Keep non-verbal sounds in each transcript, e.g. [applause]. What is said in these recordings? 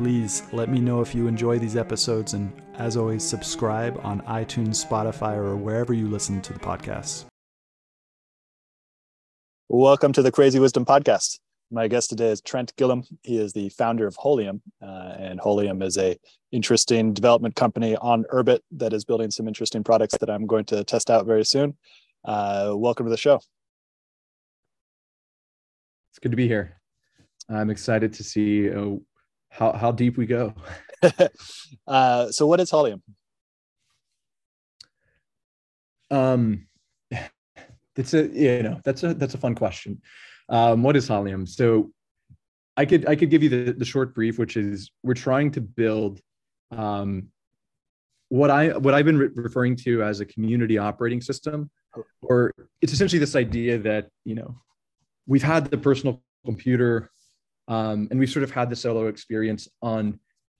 Please let me know if you enjoy these episodes, and as always, subscribe on iTunes, Spotify, or wherever you listen to the podcast. Welcome to the Crazy Wisdom Podcast. My guest today is Trent Gillham. He is the founder of Holium, uh, and Holium is a interesting development company on Urbit that is building some interesting products that I'm going to test out very soon. Uh, welcome to the show. It's good to be here. I'm excited to see uh, how how deep we go. [laughs] uh, so, what is Holium? Um, [sighs] it's a you know that's a that's a fun question. Um, what is Holium? So, I could I could give you the the short brief, which is we're trying to build um, what I what I've been re- referring to as a community operating system, or it's essentially this idea that you know we've had the personal computer um, and we've sort of had the solo experience on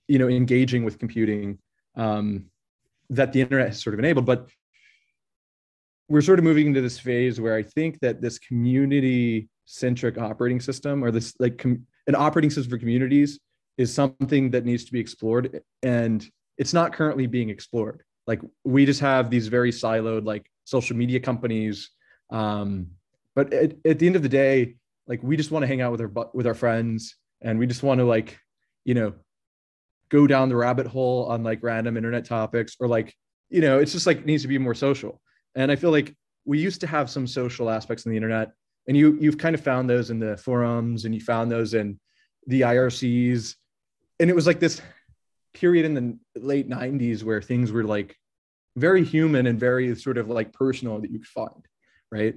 you know engaging with computing um, that the internet has sort of enabled but we're sort of moving into this phase where i think that this community centric operating system or this like com- an operating system for communities is something that needs to be explored and it's not currently being explored. Like we just have these very siloed like social media companies um, but at, at the end of the day like we just want to hang out with our with our friends and we just want to like you know go down the rabbit hole on like random internet topics or like you know it's just like needs to be more social. And i feel like we used to have some social aspects in the internet and you you've kind of found those in the forums and you found those in the ircs and it was like this period in the late 90s where things were like very human and very sort of like personal that you could find right?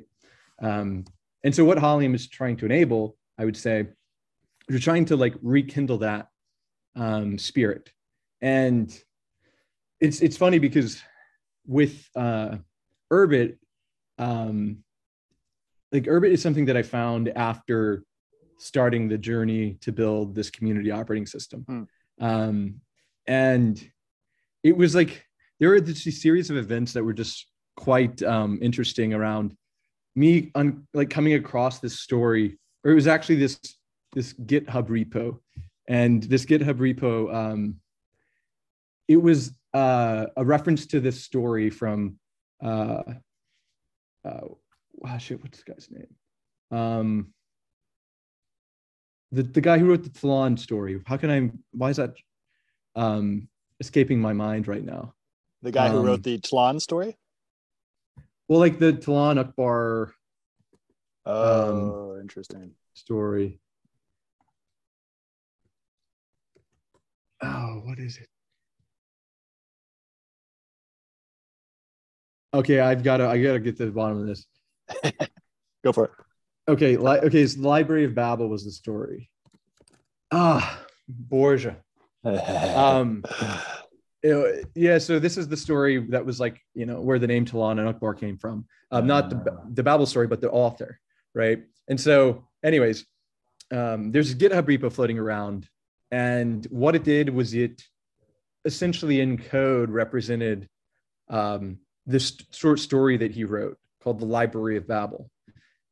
Um, and so what Holium is trying to enable, I would say, you're trying to like rekindle that um, spirit. And it's it's funny because with uh, Urbit, um, like Urbit is something that I found after starting the journey to build this community operating system. Hmm. Um, and it was like there were this series of events that were just quite um, interesting around me on like coming across this story, or it was actually this this GitHub repo, and this GitHub repo, um, it was uh, a reference to this story from, uh, uh, wow, shit, what's this guy's name? Um, the the guy who wrote the Tlon story. How can I? Why is that um, escaping my mind right now? The guy who um, wrote the Tlon story. Well, like the Tlon Uqbar. Oh, um, interesting story. Oh, what is it? Okay, I've got to. I got to get to the bottom of this. [laughs] Go for it. Okay, li- okay. So the Library of Babel was the story. Ah, Borges. [laughs] um, yeah, so this is the story that was like, you know, where the name Tlon and Uqbar came from. Um, not the, ah. the Babel story, but the author, right? And so, anyways, um, there's a GitHub repo floating around. And what it did was it essentially in code represented um, this short story that he wrote called The Library of Babel.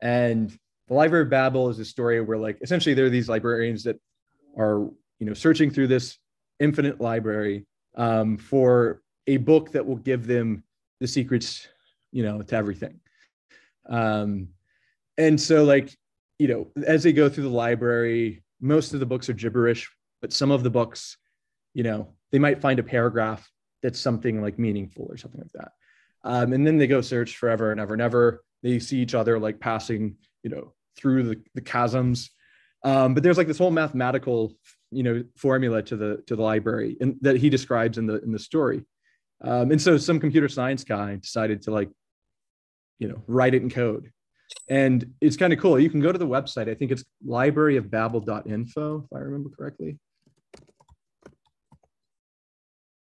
And the Library of Babel is a story where, like, essentially there are these librarians that are, you know, searching through this infinite library um, for a book that will give them the secrets, you know, to everything. Um, and so, like, you know, as they go through the library, most of the books are gibberish, but some of the books, you know, they might find a paragraph that's something like meaningful or something like that. Um, and then they go search forever and ever and ever. They see each other like passing, you know, through the, the chasms. Um, but there's like this whole mathematical you know formula to the to the library and that he describes in the in the story. Um, and so some computer science guy decided to like you know write it in code. And it's kind of cool. You can go to the website. I think it's libraryofbabel.info if i remember correctly.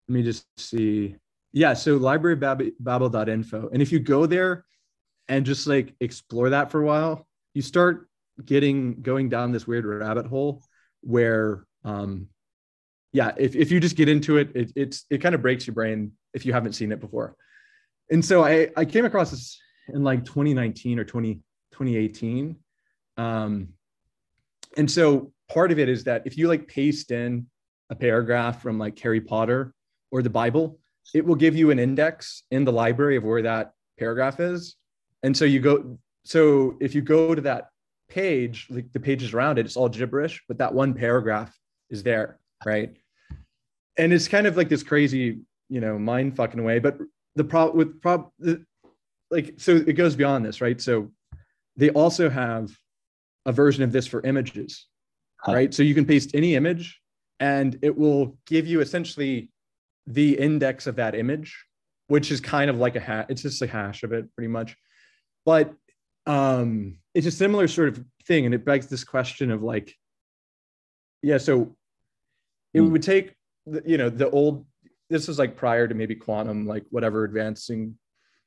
Let me just see. Yeah, so librarybabble.info. And if you go there and just like explore that for a while, you start getting going down this weird rabbit hole where um yeah, if, if you just get into it, it it's it kind of breaks your brain if you haven't seen it before. And so I I came across this in like 2019 or 20 2018. Um and so part of it is that if you like paste in a paragraph from like Harry Potter or the Bible, it will give you an index in the library of where that paragraph is. And so you go, so if you go to that page, like the pages around it, it's all gibberish, but that one paragraph is there, right? And it's kind of like this crazy, you know, mind fucking way. But the problem with prob, like, so it goes beyond this, right? So they also have a version of this for images, huh. right? So you can paste any image and it will give you essentially the index of that image, which is kind of like a hash. It's just a hash of it pretty much. But um, it's a similar sort of thing. And it begs this question of like, yeah, so it mm. would take, the, you know, the old, this is like prior to maybe quantum, like whatever advancing,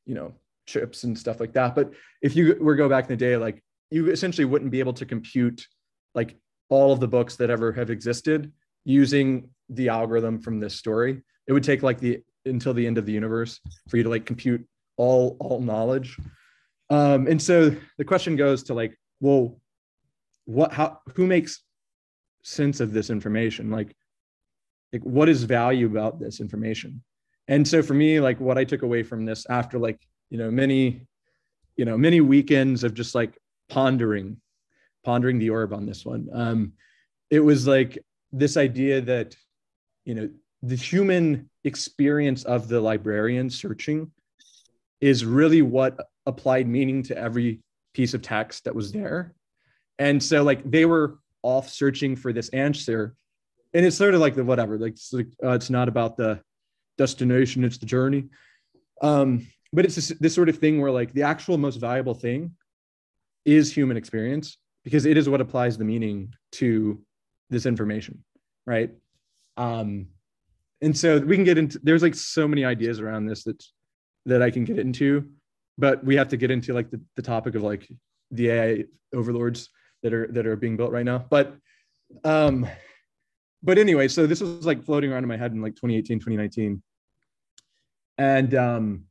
you know, chips and stuff like that. But if you were go back in the day, like you essentially wouldn't be able to compute like all of the books that ever have existed using the algorithm from this story it would take like the until the end of the universe for you to like compute all all knowledge um and so the question goes to like well what how who makes sense of this information like like what is value about this information? And so for me like what i took away from this after like you know many you know many weekends of just like pondering pondering the orb on this one um it was like this idea that you know the human experience of the librarian searching is really what applied meaning to every piece of text that was there. And so like they were off searching for this answer. And it's sort of like the whatever like it's, like, uh, it's not about the destination it's the journey. Um but it's this, this sort of thing where like the actual most valuable thing is human experience because it is what applies the meaning to this information, right? Um, and so we can get into there's like so many ideas around this that that I can get into, but we have to get into like the, the topic of like the AI overlords that are that are being built right now. But um, but anyway, so this was like floating around in my head in like 2018, 2019. And um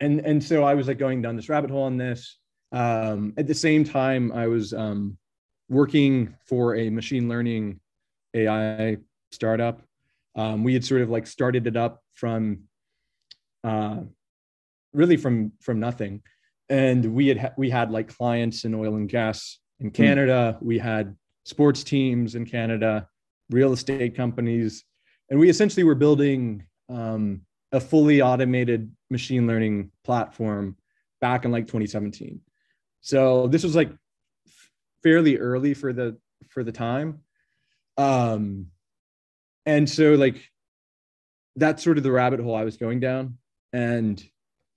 and and so I was like going down this rabbit hole on this. Um, at the same time, I was um, working for a machine learning AI startup. Um, we had sort of like started it up from uh, really from from nothing, and we had we had like clients in oil and gas in hmm. Canada. We had sports teams in Canada, real estate companies, and we essentially were building um, a fully automated machine learning platform back in like 2017. So this was like fairly early for the for the time um and so like that's sort of the rabbit hole i was going down and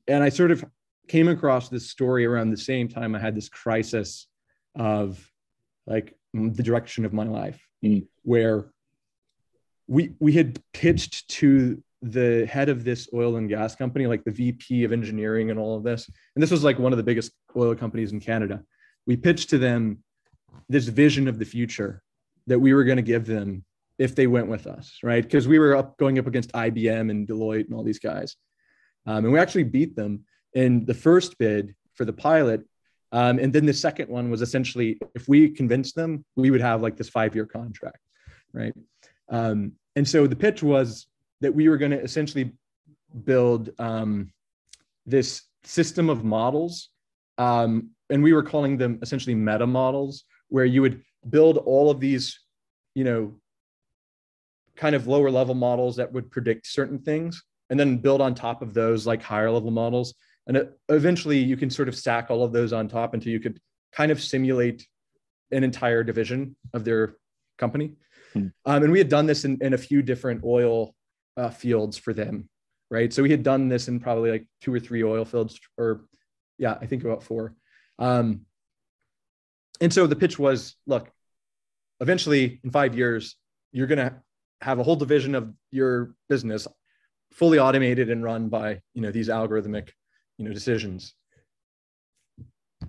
and i sort of came across this story around the same time i had this crisis of like the direction of my life mm. where we we had pitched to the head of this oil and gas company like the vp of engineering and all of this and this was like one of the biggest oil companies in canada we pitched to them this vision of the future that we were going to give them if they went with us, right? Because we were up going up against IBM and Deloitte and all these guys, um, and we actually beat them in the first bid for the pilot. Um, and then the second one was essentially if we convinced them, we would have like this five-year contract, right? Um, and so the pitch was that we were going to essentially build um, this system of models, um, and we were calling them essentially meta models where you would build all of these, you know, kind of lower level models that would predict certain things and then build on top of those like higher level models. And eventually you can sort of stack all of those on top until you could kind of simulate an entire division of their company. Hmm. Um, and we had done this in, in a few different oil uh, fields for them, right? So we had done this in probably like two or three oil fields, or yeah, I think about four. Um, and so the pitch was look eventually in five years you're going to have a whole division of your business fully automated and run by you know these algorithmic you know decisions.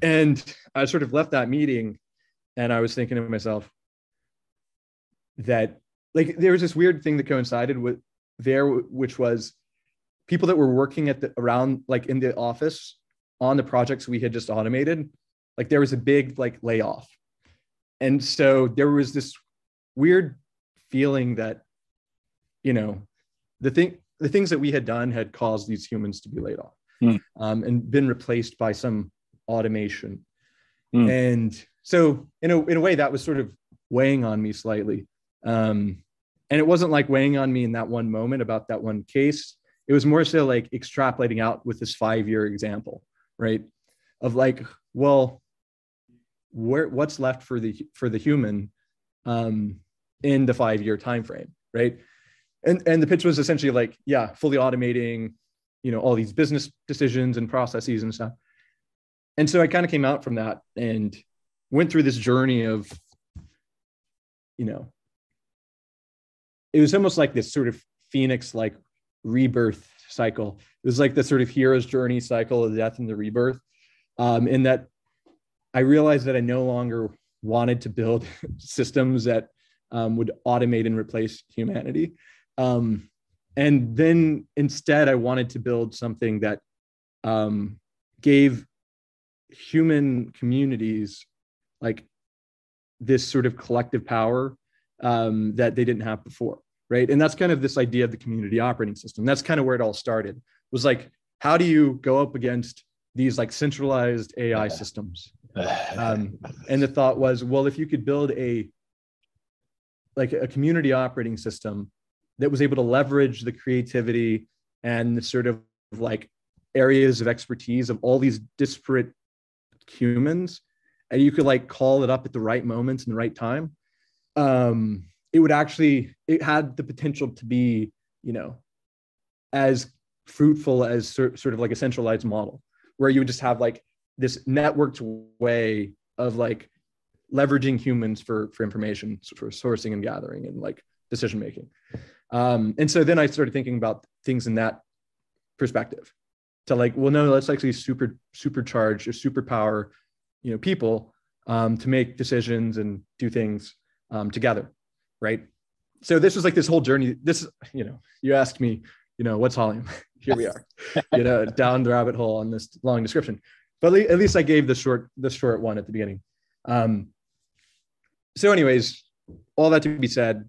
And i sort of left that meeting and i was thinking to myself that like there was this weird thing that coincided with there which was people that were working at the around like in the office on the projects we had just automated like there was a big like layoff. And so there was this weird feeling that you know the thing the things that we had done had caused these humans to be laid off mm. um, and been replaced by some automation mm. and so in a, in a way that was sort of weighing on me slightly um, and it wasn't like weighing on me in that one moment about that one case it was more so like extrapolating out with this five year example right of like well where what's left for the for the human um, in the five year time frame, right? And and the pitch was essentially like, yeah, fully automating, you know, all these business decisions and processes and stuff. And so I kind of came out from that and went through this journey of, you know, it was almost like this sort of phoenix like rebirth cycle. It was like the sort of hero's journey cycle of death and the rebirth. Um, in that I realized that I no longer wanted to build [laughs] systems that um, would automate and replace humanity. Um, and then instead, I wanted to build something that um, gave human communities like this sort of collective power um, that they didn't have before, right? And that's kind of this idea of the community operating system. That's kind of where it all started. Was like, how do you go up against these like centralized AI systems? [sighs] Um, and the thought was, well, if you could build a like a community operating system that was able to leverage the creativity and the sort of like areas of expertise of all these disparate humans and you could like call it up at the right moments and the right time um it would actually it had the potential to be you know as fruitful as sort of like a centralized model where you would just have like this networked way of like leveraging humans for for information for sourcing and gathering and like decision making um, and so then i started thinking about things in that perspective to like well no let's actually super supercharge or superpower you know people um, to make decisions and do things um, together right? So this was like this whole journey. This you know you asked me you know what's Holium [laughs] here we are you know [laughs] down the rabbit hole on this long description. But at least i gave the short the short one at the beginning. Um, so anyways all that to be said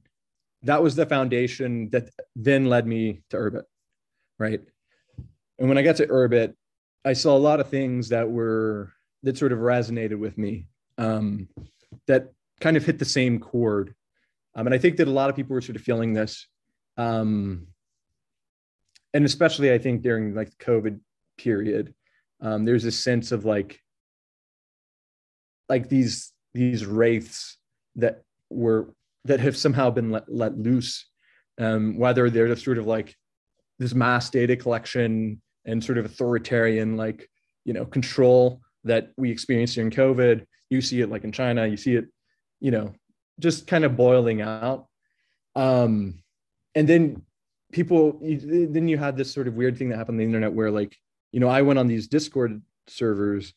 that was the foundation that then led me to urbit right? And when i got to urbit i saw a lot of things that were that sort of resonated with me um, that kind of hit the same chord. Um, and i think that a lot of people were sort of feeling this um, and especially i think during like the covid period um, there's a sense of like like these these wraiths that were that have somehow been let, let loose um, whether they're just sort of like this mass data collection and sort of authoritarian like you know control that we experienced during covid. You see it like in china you see it you know just kind of boiling out. Um and then people you, then you had this sort of weird thing that happened on the internet where like you know i went on these discord servers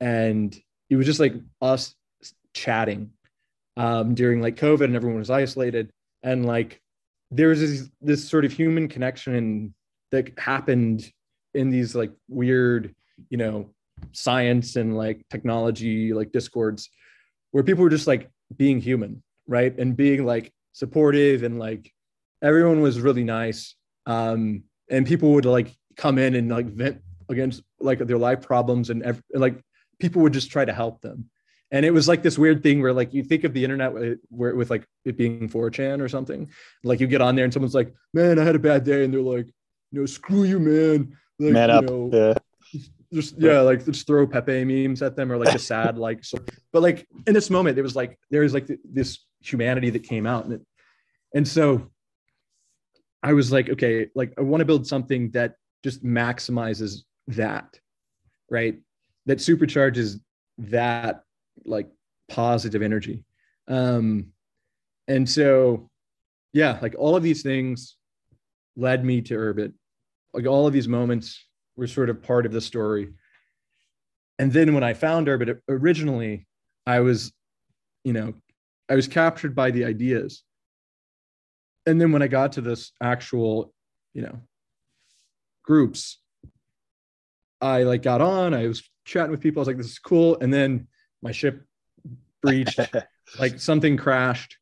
and it was just like us chatting um, during like COVID and everyone was isolated. And like there was this, this sort of human connection that happened in these like weird, you know, science and like technology, like discords where people were just like being human, right? And being like supportive and like everyone was really nice. Um, and people would like come in and like vent against like their life problems and ev- like people would just try to help them and it was like this weird thing where like you think of the internet where with like it being 4chan or something. Like you get on there and someone's like man i had a bad day and they're like you know screw you man. Like, man up know, yeah. just yeah like just throw pepe memes at them or like a sad [laughs] like so but like in this moment there was like there was like this humanity that came out and it and so i was like okay like i want to build something that just maximizes that right? That supercharges that like positive energy um and so yeah, like all of these things led me to Urbit. Like all of these moments were sort of part of the story. And then when I found Urbit originally, I was, you know, I was captured by the ideas. And then when I got to this actual, you know, groups, I like got on, I was chatting with people. I was like, this is cool. And then my ship breached, [laughs] like something crashed.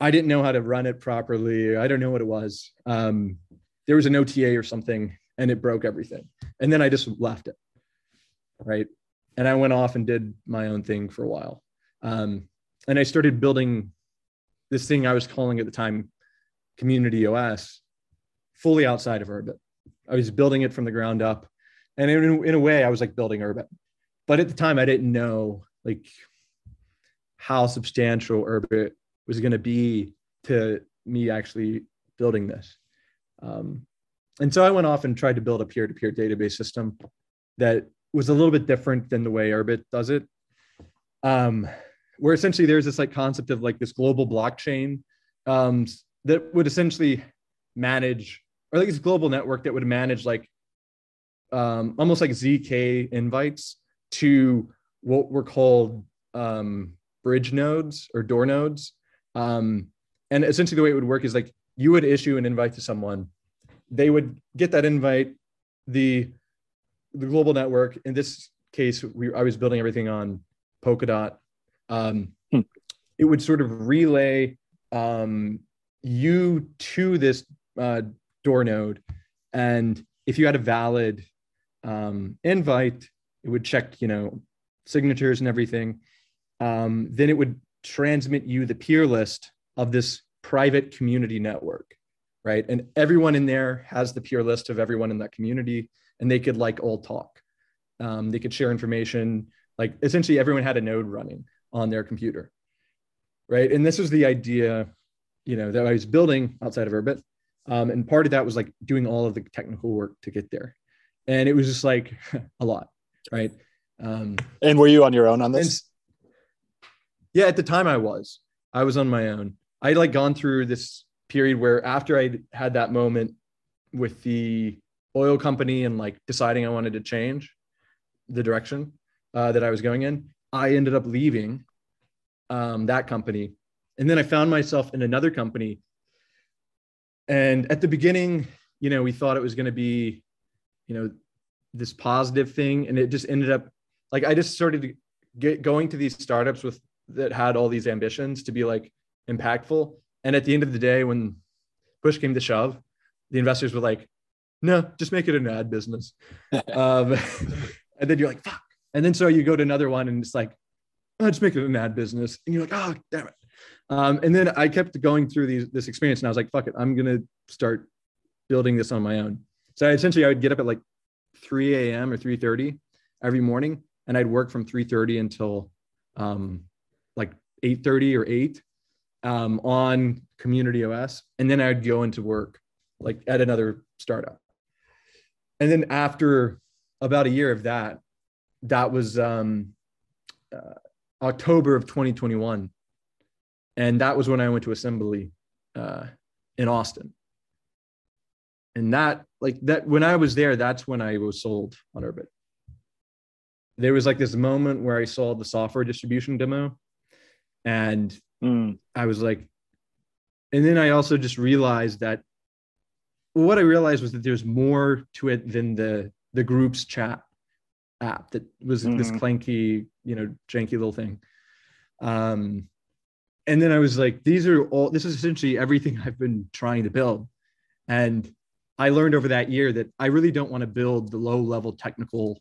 I didn't know how to run it properly. I don't know what it was. Um, there was an OTA or something and it broke everything. And then I just left it. Right. And I went off and did my own thing for a while. Um, and I started building this thing I was calling at the time Community OS fully outside of Urbit. I was building it from the ground up. And in, in a way, I was like building Urbit. But at the time, I didn't know like how substantial Urbit was going to be to me actually building this. Um, and so I went off and tried to build a peer-to-peer database system that was a little bit different than the way Urbit does it. Um, where essentially there's this like concept of like this global blockchain um, that would essentially manage, or like this global network that would manage like um, almost like ZK invites to what were called um, bridge nodes or door nodes. Um, and essentially, the way it would work is like you would issue an invite to someone, they would get that invite, the the global network. In this case, we I was building everything on Polkadot. Um, hmm. It would sort of relay um, you to this uh, door node, and if you had a valid um, invite, it would check, you know, signatures and everything. Um, then it would transmit you the peer list of this private community network, right? And everyone in there has the peer list of everyone in that community, and they could like all talk. Um, they could share information. Like essentially, everyone had a node running on their computer, right? And this was the idea, you know, that I was building outside of Urbit. Um, and part of that was like doing all of the technical work to get there and it was just like [laughs] a lot, right? Um, and were you on your own on this? yeah, at the time I was. I was on my own. I'd like gone through this period where after I had that moment with the oil company and like deciding I wanted to change the direction uh, that I was going in, I ended up leaving um, that company. And then I found myself in another company. And at the beginning, you know, we thought it was going to be you know this positive thing and it just ended up like i just started get going to these startups with that had all these ambitions to be like impactful. And at the end of the day when push came to shove the investors were like no just make it an ad business. [laughs] Um, [laughs] and then you're like fuck. And then so you go to another one and it's like oh, just make it an ad business. And you're like oh damn it. Um, and then i kept going through these, this experience and i was like fuck it. I'm gonna start building this on my own. So essentially, I would get up at like 3 a.m. or 3:30 every morning, and I'd work from 3:30 until um, like 8:30 or 8 um, on Community OS, and then I'd go into work like at another startup. And then after about a year of that, that was um, uh, October of 2021, and that was when I went to Assembly uh, in Austin. And that like that when i was there that's when i was sold on urbit there was like this moment where i saw the software distribution demo and mm. i was like and then i also just realized that what i realized was that there's more to it than the the groups chat app that was mm. this clanky you know janky little thing um and then i was like these are all this is essentially everything [laughs] i've been trying to build and I learned over that year that I really don't want to build the low level technical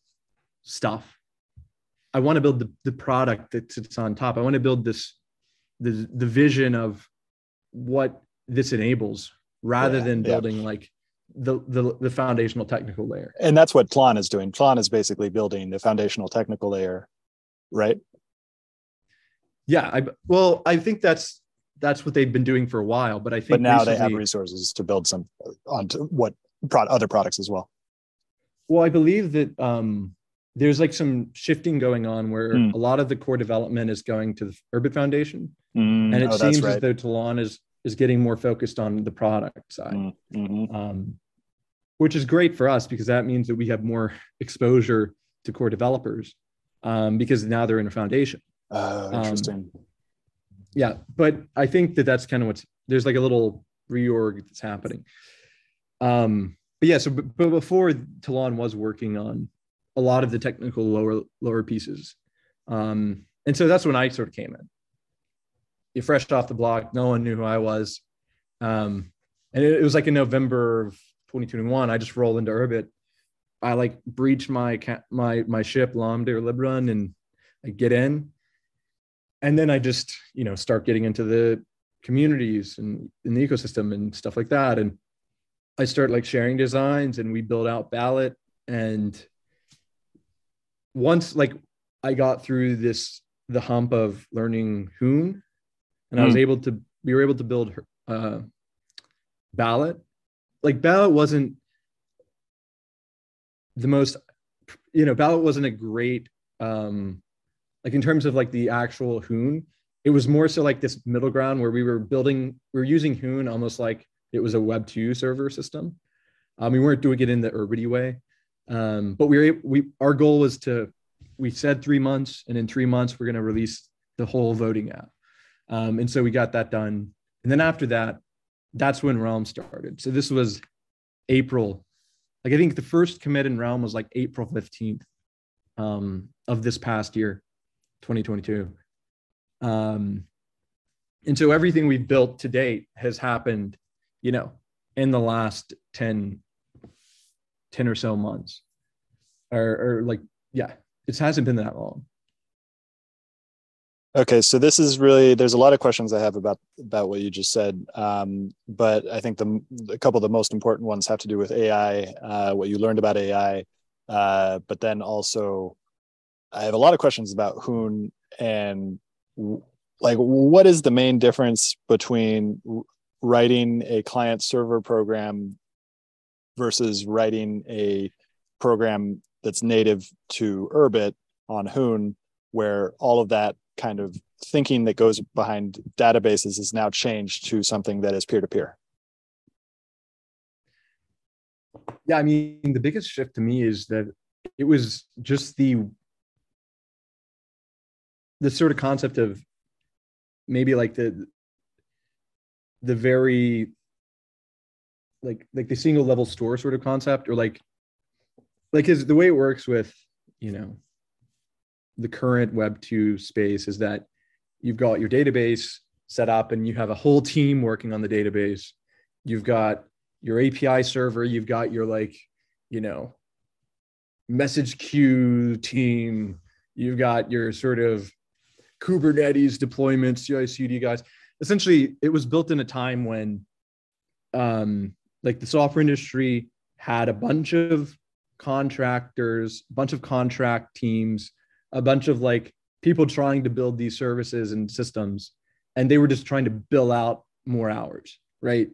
stuff. I want to build the, the product that sits on top. I want to build this, the, the vision of what this enables rather yeah, than building yeah. like the, the, the foundational technical layer. And that's what Tlon is doing. Tlon is basically building the foundational technical layer, right? Yeah. I, well, I think that's that's what they've been doing for a while. But I think but now recently, they have resources to build some onto what pro- other products as well. Well, I believe that um, there's like some shifting going on where mm. a lot of the core development is going to the Urbit Foundation, mm. and it oh, seems right. as though Tlon is is getting more focused on the product side, Mm-hmm. um, which is great for us because that means that we have more exposure to core developers um, because now they're in a foundation. Oh, Um, interesting. Yeah, but I think that that's kind of what's there's like a little reorg that's happening. Um, but yeah, so b- but before Tlon was working on a lot of the technical lower lower pieces, um, and so that's when I sort of came in. You fresh off the block, no one knew who I was, um, and it, it was like in November of 2021. I just rolled into Urbit. I like breached my my my ship Lambda or Libran, and I get in, and then I just you know start getting into the communities and in the ecosystem and stuff like that, and I start like sharing designs, and we build out Ballot, and once like I got through this the hump of learning Hoon, and I was Hmm. able to we were able to build her, uh, Ballot. Like Ballot wasn't the most, you know, Ballot wasn't a great um like in terms of like the actual Hoon. It was more so like this middle ground where we were building, we were using Hoon almost like it was a Web two server system. Um, we weren't doing it in the Urbity way, um, but we were able, we our goal was to we said three months, and in three months we're going to release the whole voting app, um, and so we got that done. And then after that, that's when Realm started. So this was April, like I think the first commit in Realm was like April fifteenth um, of this past year, 2022. Um, and so everything we've built to date has happened, you know, in the last 10, 10 or so months. Or, or like, yeah, it hasn't been that long. Okay, so this is really there's a lot of questions I have about about what you just said, um, but I think the a couple of the most important ones have to do with AI, uh, what you learned about AI, uh, but then also I have a lot of questions about Hoon and like what is the main difference between writing a client server program versus writing a program that's native to Urbit on Hoon, where all of that kind of thinking that goes behind databases is now changed to something that is peer to peer. Yeah, I mean, the biggest shift to me is that it was just the the sort of concept of maybe like the the very like like the single level store sort of concept or like like is the way it works with you know the current web 2 space is that you've got your database set up and you have a whole team working on the database. You've got your api server you've got your like you know message queue team. You've got your sort of kubernetes deployments ci/cd guys. Essentially it was built in a time when um like the software industry had a bunch of contractors a bunch of contract teams a bunch of like people trying to build these services and systems and they were just trying to bill out more hours right?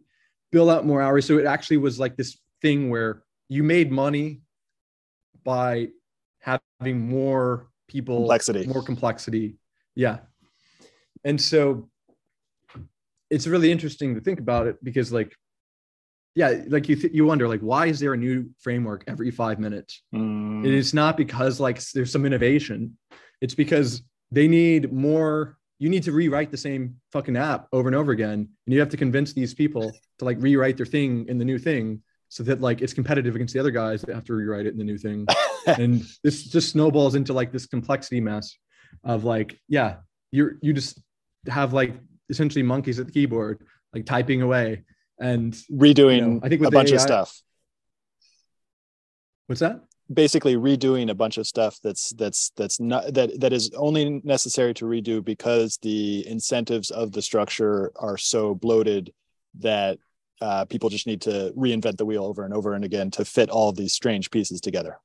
Bill out more hours. So it actually was like this thing where you made money by having more people Complexity. more complexity. Yeah. And so it's really interesting to think about it because like yeah like you th- you wonder like why is there a new framework every 5 minutes? Mm, it's not because like there's some innovation. It's because they need more you need to rewrite the same fucking app over and over again and you have to convince these people to like rewrite their thing in the new thing so that like it's competitive against the other guys that have to rewrite it in the new thing. [laughs] And this just snowballs into like this complexity mess of like yeah you're you just have like essentially monkeys at the keyboard like typing away and redoing you know, I think a bunch of stuff. what's that Basically, redoing a bunch of stuff that's that's that's not that that is only necessary to redo because the incentives of the structure are so bloated that uh, people just need to reinvent the wheel over and over and again to fit all these strange pieces together.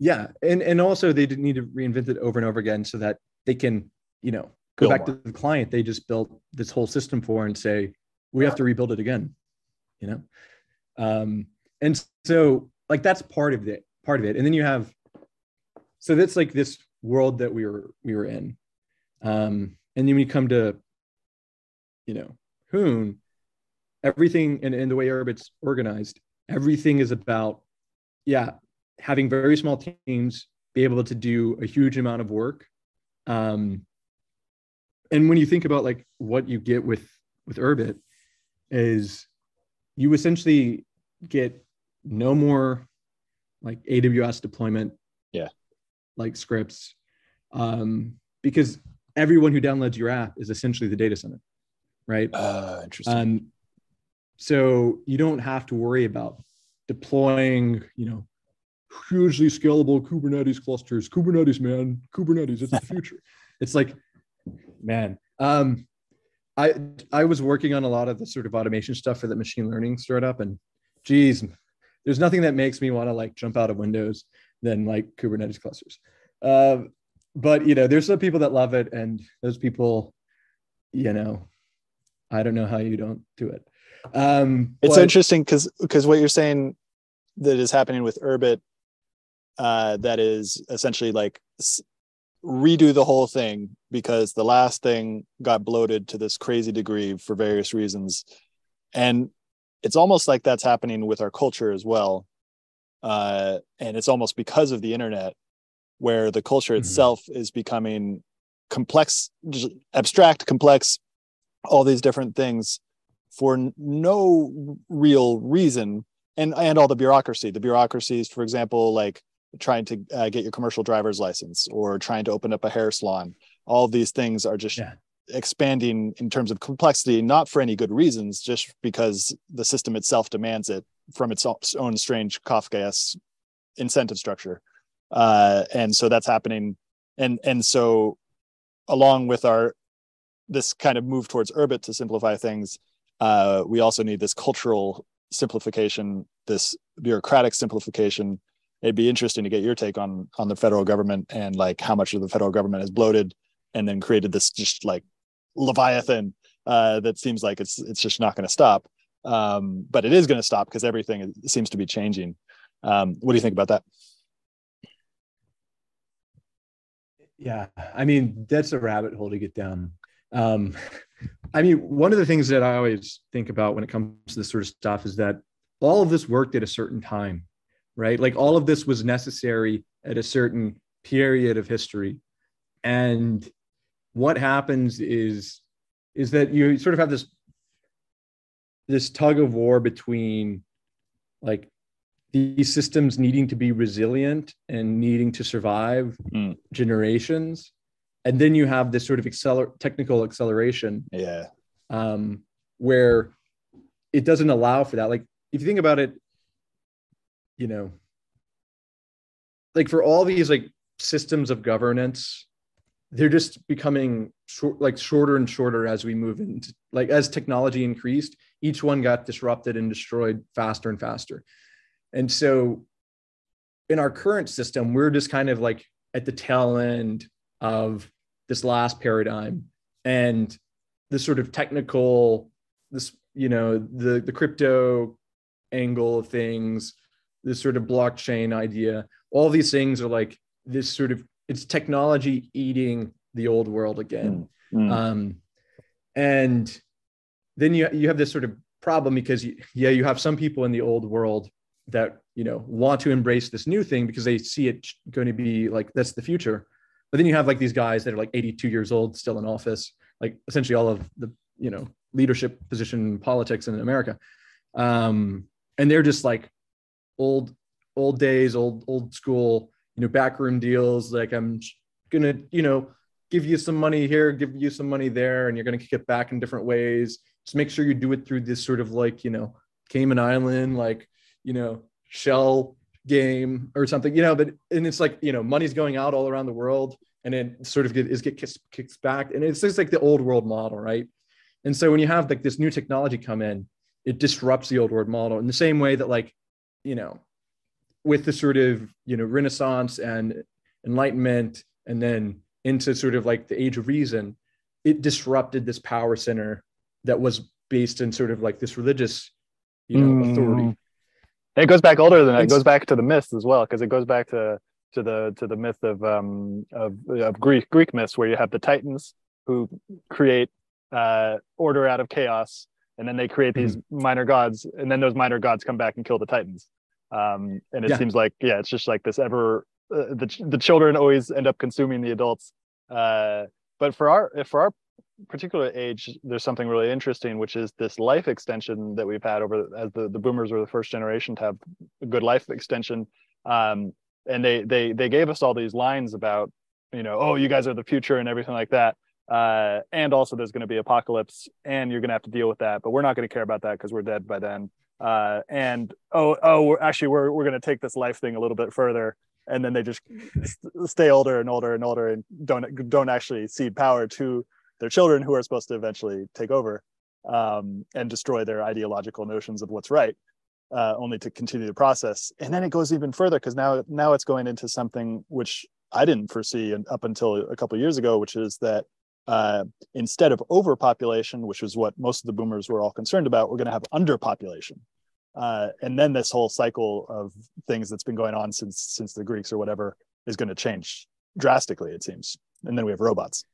yeah and and also they didn't need to reinvent it over and over again so that they can you know go back more. to the client they just built this whole system for and say we have to rebuild it again you know? Um and so like that's part of it part of it. And then you have so that's like this world that we were we were in. Um and then we come to you know, Hoon, everything and, and the way Urbit's organized, everything is about, yeah, having very small teams be able to do a huge amount of work. Um, and when you think about like what you get with with Urbit is you essentially get no more like AWS deployment, yeah, like scripts, um, because everyone who downloads your app is essentially the data center, right? Uh, interesting. Um, so you don't have to worry about deploying, you know, hugely scalable Kubernetes clusters. Kubernetes, man, Kubernetes, it's the [laughs] future. it's like, man, um, I I was working on a lot of the sort of automation stuff for that machine learning startup, and geez, there's nothing that makes me want to like jump out of Windows than like Kubernetes clusters. Uh, but you know, there's some people that love it, and those people, you know, I don't know how you don't do it. Um, it's but- interesting because because what you're saying that is happening with Urbit, uh, that is essentially like redo the whole thing because the last thing got bloated to this crazy degree for various reasons, and it's almost like that's happening with our culture as well, uh, and it's almost because of the internet where the culture Mhm. itself is becoming complex, abstract, complex, all these different things for no real reason. And and all the bureaucracy. The bureaucracies for example like trying to uh, get your commercial driver's license or trying to open up a hair salon all these things are just Yeah. expanding in terms of complexity not for any good reasons just because the system itself demands it from its own strange kafkaesque incentive structure uh, and so that's happening and and so along with our this kind of move towards urbit to simplify things uh, we also need this cultural simplification, this bureaucratic simplification. It'd be interesting to get your take on on the federal government and like how much of the federal government has bloated and then created this just like leviathan uh, that seems like it's it's just not going to stop. Um, but it is going to stop because everything seems to be changing. Um, what do you think about that? Yeah, I mean that's a rabbit hole to get down. Um, I mean, one of the things that I always think about when it comes to this sort of stuff is that all of this worked at a certain time, right? Like all of this was necessary at a certain period of history, and what happens is is that you sort of have this this tug of war between like these systems needing to be resilient and needing to survive Mm. generations. And then you have this sort of acceler- technical acceleration. Yeah, um, where it doesn't allow for that. Like if you think about it you know like for all these like systems of governance they're just becoming short like shorter and shorter as we move into like as technology increased each one got disrupted and destroyed faster and faster. And so in our current system we're just kind of like at the tail end of this last paradigm and the sort of technical this you know the the crypto angle of things this sort of blockchain idea. All these things are like this sort of it's technology eating the old world again. Mm. um, and then you you have this sort of problem because you, yeah you have some people in the old world that you know want to embrace this new thing because they see it going to be like that's the future. But then you have like these guys that are like 82 years old still in office like essentially all of the you know leadership position politics in america. Um and they're just like old old days old old school you know backroom deals. Like i'm gonna you know give you some money here give you some money there and you're gonna kick it back in different ways. Just make sure you do it through this sort of like you know cayman island like you know shell game or something you know but and it's like you know money's going out all around the world and it sort of get, is get kicks, kicks back and it's just like the old world model right? And so when you have like this new technology come in it disrupts the old world model in the same way that like you know with the sort of you know renaissance and enlightenment and then into sort of like the age of reason it disrupted this power center that was based in sort of like this religious you know authority Mm. It goes back older than that. It goes back to the myths as well, because it goes back to to the to the myth of um of, of Greek Greek myths, where you have the Titans who create uh, order out of chaos, and then they create these mm-hmm. minor gods, and then those minor gods come back and kill the titans. Um, and it yeah. seems like yeah, it's just like this ever uh, the the children always end up consuming the adults. Uh, but for our for our particular age, there's something really interesting, which is this life extension that we've had over as the, the boomers were the first generation to have a good life extension. Um, and they they they gave us all these lines about, you know, oh, you guys are the future and everything like that. Uh, and also there's going to be apocalypse and you're going to have to deal with that, but we're not going to care about that because we're dead by then. Uh, and oh, oh, we're actually we're we're going to take this life thing a little bit further. And then they just stay older and older and older and don't don't actually cede power to their children who are supposed to eventually take over um, and destroy their ideological notions of what's right uh, only to continue the process. And then it goes even further because now now it's going into something which i didn't foresee up until a couple years ago which is that uh, instead of overpopulation which is what most of the boomers were all concerned about we're going to have underpopulation. Uh, and then this whole cycle of things that's been going on since since the greeks or whatever is going to change drastically it seems. And then we have robots.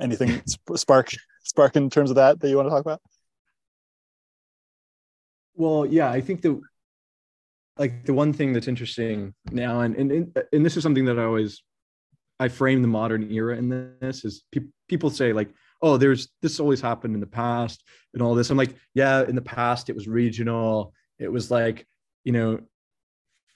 Anything [laughs] spark spark in terms of that that you want to talk about? Well yeah i think the like the one thing that's interesting now and and and this is something that i always i frame the modern era in this is pe- people say like oh there's this always happened in the past and all this i'm like yeah in the past it was regional it was like you know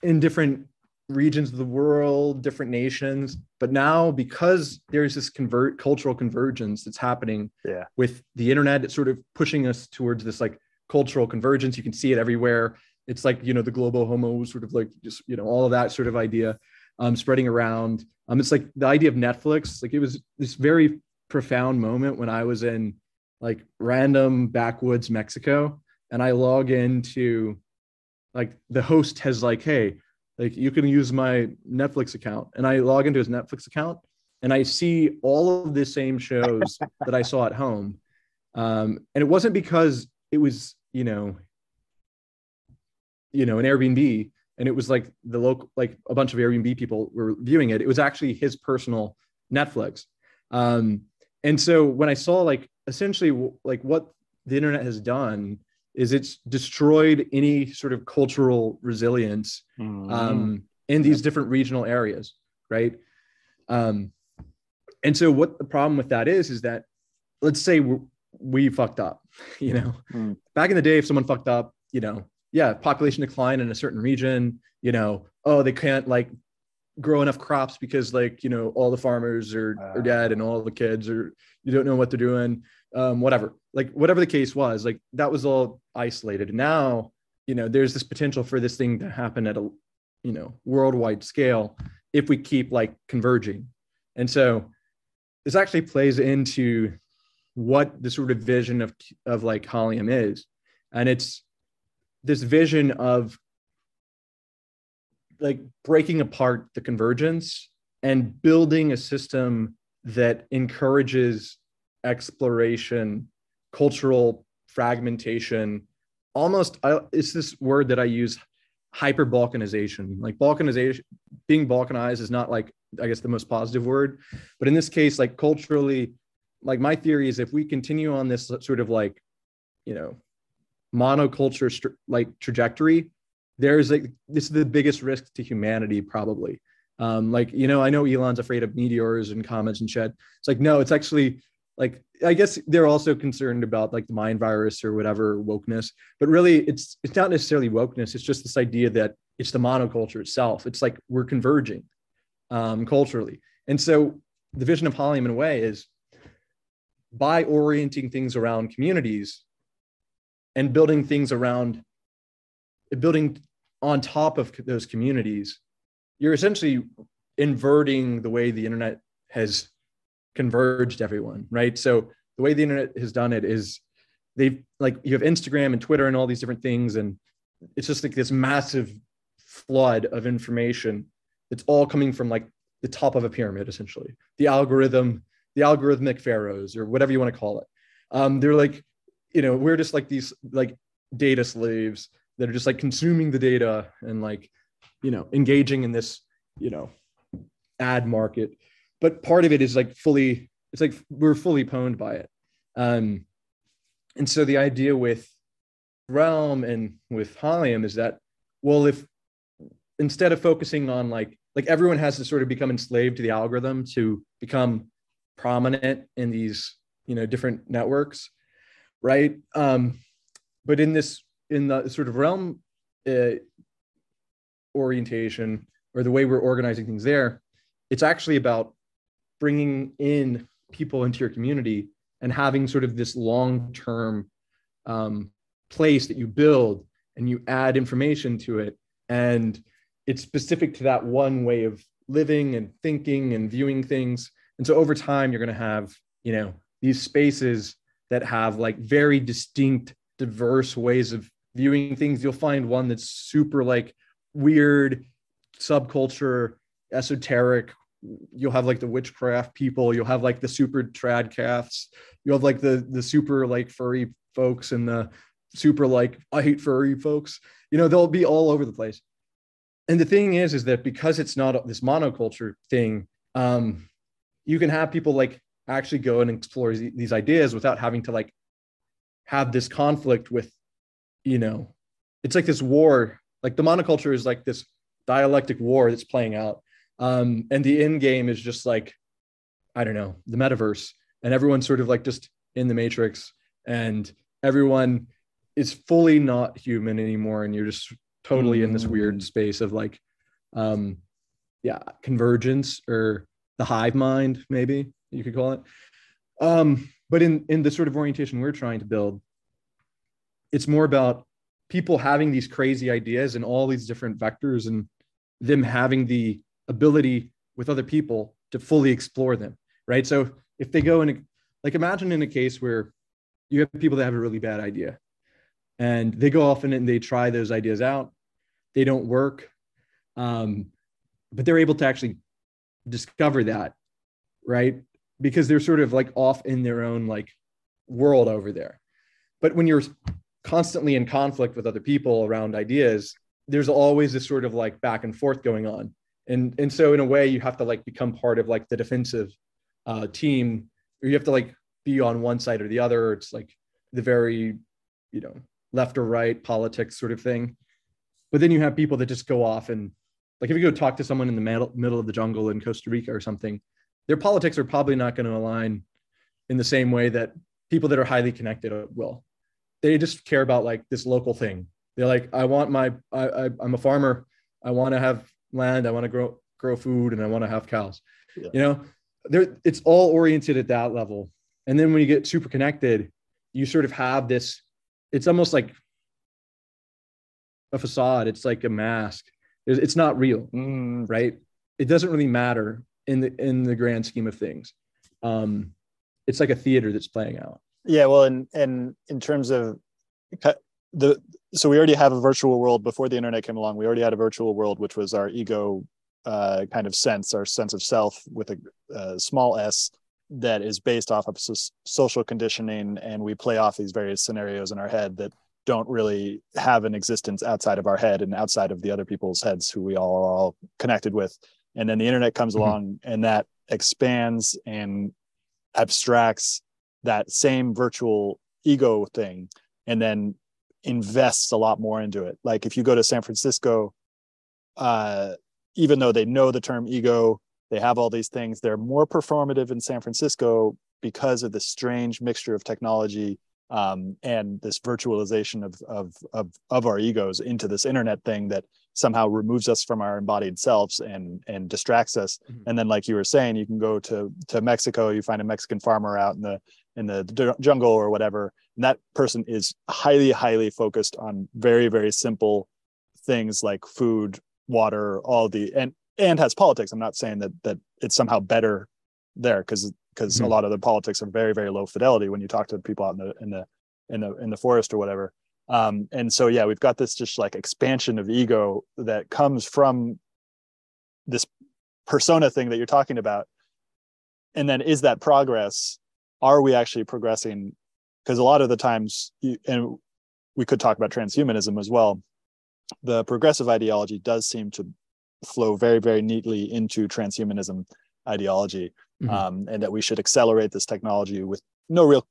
in different regions of the world, different nations. But now, because there's this convert cultural convergence that's happening yeah. with the internet, it's sort of pushing us towards this like cultural convergence. You can see it everywhere. It's like you know the global homo sort of like just you know all of that sort of idea um, spreading around. Um, it's like the idea of Netflix. Like it was this very profound moment when I was in like random backwoods Mexico, and I log into like the host has like, hey, like you can use my Netflix account. And I log into his Netflix account and I see all of the same shows [laughs] that I saw at home. Um, and it wasn't because it was, you know, you know, an Airbnb and it was like the local, like a bunch of Airbnb people were viewing it. It was actually his personal Netflix. Um, and so when I saw like essentially like what the internet has done is it's destroyed any sort of cultural resilience mm-hmm. um, in these different regional areas, right? Um, and so what the problem with that is, is that let's say we fucked up, [laughs] you know, mm. back in the day, if someone fucked up, you know, yeah, population decline in a certain region, you know, oh, they can't like grow enough crops because like, you know, all the farmers are, uh, are dead and all the kids are, you don't know what they're doing um, whatever, like whatever the case was, like that was all isolated. Now, you know, there's this potential for this thing to happen at a, you know, worldwide scale if we keep like converging. And so this actually plays into what the sort of vision of, of like Holium is. And it's this vision of like breaking apart the convergence and building a system that encourages exploration, cultural fragmentation, almost it's this word that I use hyper balkanization like balkanization being balkanized is not like i guess the most positive word but in this case like culturally like my theory is if we continue on this sort of like you know monoculture like trajectory there's like this is the biggest risk to humanity probably um like you know i know elon's afraid of meteors and comets and shit it's like no it's actually like I guess they're also concerned about like the mind virus or whatever wokeness, but really it's it's not necessarily wokeness. It's just this idea that it's the monoculture itself. It's like we're converging um, culturally, and so the vision of Holium in a way is by orienting things around communities and building things around building on top of those communities, you're essentially inverting the way the internet has converged everyone, right? So the way the internet has done it is they've like you have Instagram and Twitter and all these different things, and it's just like this massive flood of information that's all coming from like the top of a pyramid, essentially. The algorithm, the algorithmic pharaohs, or whatever you want to call it. Um, they're like, you know, we're just like these like data slaves that are just like consuming the data and like, you know, engaging in this, you know, ad market. But part of it is like fully it's like we're fully pwned by it. Um, and so the idea with Realm and with Holium is that, well, if instead of focusing on like like everyone has to sort of become enslaved to the algorithm to become prominent in these you know different networks, right? Um, but in this in the sort of realm uh, orientation or the way we're organizing things there, it's actually about bringing in people into your community and having sort of this long term um, place that you build and you add information to it and it's specific to that one way of living and thinking and viewing things and so over time you're going to have you know these spaces that have like very distinct diverse ways of viewing things. You'll find one that's super like weird subculture esoteric. You'll have like the witchcraft people. You'll have like the super trad calves you'll have like the the super like furry folks and the super like i hate furry folks. You know they'll be all over the place. And the thing is is that because it's not this monoculture thing um you can have people like actually go and explore these ideas without having to like have this conflict with you know it's like this war like the monoculture is like this dialectic war that's playing out. Um and the end game is just like i don't know the metaverse. And everyone's sort of like just in the matrix and everyone is fully not human anymore. And you're just totally in this weird mm. space of like um yeah convergence or the hive mind maybe you could call it. Um but in in the sort of orientation we're trying to build it's more about people having these crazy ideas and all these different vectors and them having the ability with other people to fully explore them right? So if they go in a, like imagine in a case where you have people that have a really bad idea and they go off and they try those ideas out. They don't work um, but they're able to actually discover that right because they're sort of like off in their own like world over there. But when you're constantly in conflict with other people around ideas there's always this sort of like back and forth going on. And and so in a way you have to like become part of like the defensive uh, team. Or you have to like be on one side or the other. It's like the very you know left or right politics sort of thing. But then you have people that just go off and like if you go talk to someone in the middle, middle of the jungle in costa rica or something their politics are probably not going to align in the same way that people that are highly connected will. They just care about like this local thing. They're like i want my I, I i'm a farmer. I want to have land. I want to grow grow food and i want to have cows. Yeah. you know there it's all oriented at that level. And then when you get super connected you sort of have this it's almost like a facade. It's like a mask. It's not real mm. right? It doesn't really matter in the in the grand scheme of things. Um it's like a theater that's playing out. Yeah well and and in terms of the so we already have a virtual world before the internet came along. We already had a virtual world which was our ego uh, kind of sense our sense of self with a, a small s that is based off of so- social conditioning. And we play off these various scenarios in our head that don't really have an existence outside of our head and outside of the other people's heads who we all are all connected with and then the internet comes mm-hmm. along and that expands and abstracts that same virtual ego thing and then invests a lot more into it like if you go to san francisco uh, even though they know the term ego they have all these things they're more performative in san francisco because of the strange mixture of technology um, and this virtualization of, of, of, of our egos into this internet thing that somehow removes us from our embodied selves and, and distracts us. Mm-hmm. And then, like you were saying, you can go to, to Mexico, you find a Mexican farmer out in the, in the jungle or whatever. And that person is highly, highly focused on very, very simple things like food, water, all the, and, and has politics. I'm not saying that, that it's somehow better there because because mm-hmm. a lot of the politics are very very low fidelity when you talk to people out in the in the in the in the forest or whatever. Um, and so yeah we've got this just like expansion of ego that comes from this persona thing that you're talking about. And then is that progress? Are we actually progressing? Because a lot of the times you, and we could talk about transhumanism as well. The progressive ideology does seem to flow very very neatly into transhumanism ideology mm-hmm. um, and that we should accelerate this technology with no real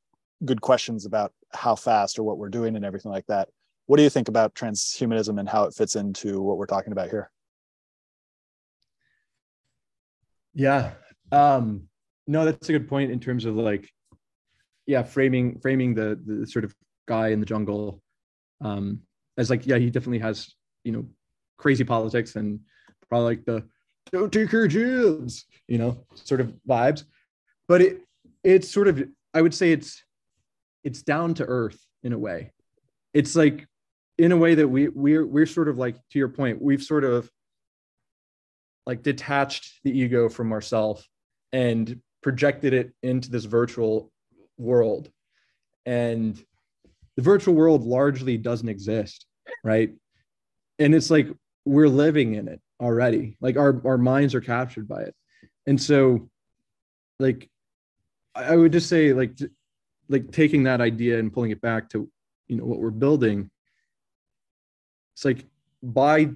good questions about how fast or what we're doing and everything like that. What do you think about transhumanism and how it fits into what we're talking about here? Yeah. Um, no, that's a good point in terms of like, yeah, framing framing the the sort of guy in the jungle um, as like, yeah, he definitely has you know crazy politics and probably like the don't take your jibs, you know, sort of vibes. But it it's sort of I would say it's it's down to earth in a way. It's like in a way that we we're we're sort of like to your point, we've sort of like detached the ego from ourself and projected it into this virtual world. And the virtual world largely doesn't exist, right? And it's like we're living in it already. Like our our minds are captured by it. And so like I would just say like like taking that idea and pulling it back to you know what we're building it's like by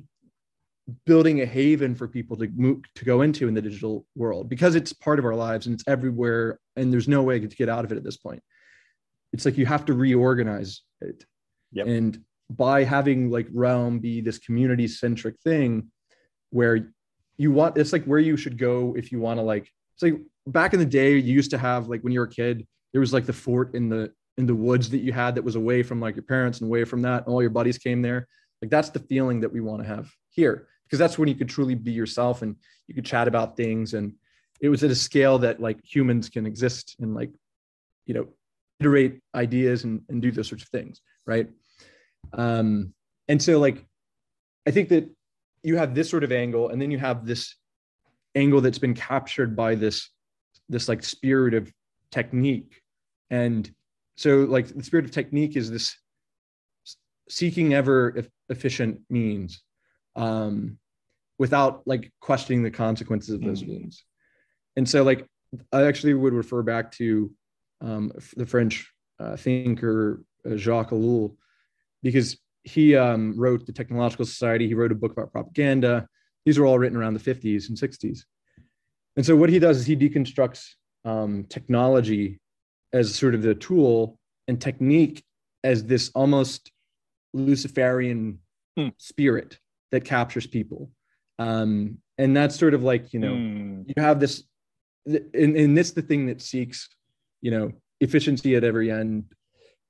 building a haven for people to move to go into in the digital world because it's part of our lives and it's everywhere and there's no way to get out of it at this point it's like you have to reorganize it yep. and by having like realm be this community centric thing where you want it's like where you should go if you want to like it's like back in the day you used to have like when you were a kid there was like the fort in the in the woods that you had that was away from like your parents and away from that and all your buddies came there. Like that's the feeling that we want to have here because that's when you could truly be yourself and you could chat about things and it was at a scale that like humans can exist and like you know iterate ideas and, and do those sorts of things right? Um and so like i think that you have this sort of angle and then you have this angle that's been captured by this this like spirit of technique and so like the spirit of technique is this seeking ever efficient means um, without like questioning the consequences of those mm-hmm. means. And so, like, I actually would refer back to um, the French uh, thinker uh, Jacques Ellul because he um, wrote the Technological Society. He wrote a book about propaganda. These are all written around the 50s and 60s. And so, what he does is he deconstructs um, technology as sort of the tool and technique as this almost Luciferian hmm. spirit that captures people. Um, and that's sort of like, you know, hmm. you have this, and, and this the thing that seeks, you know, efficiency at every end.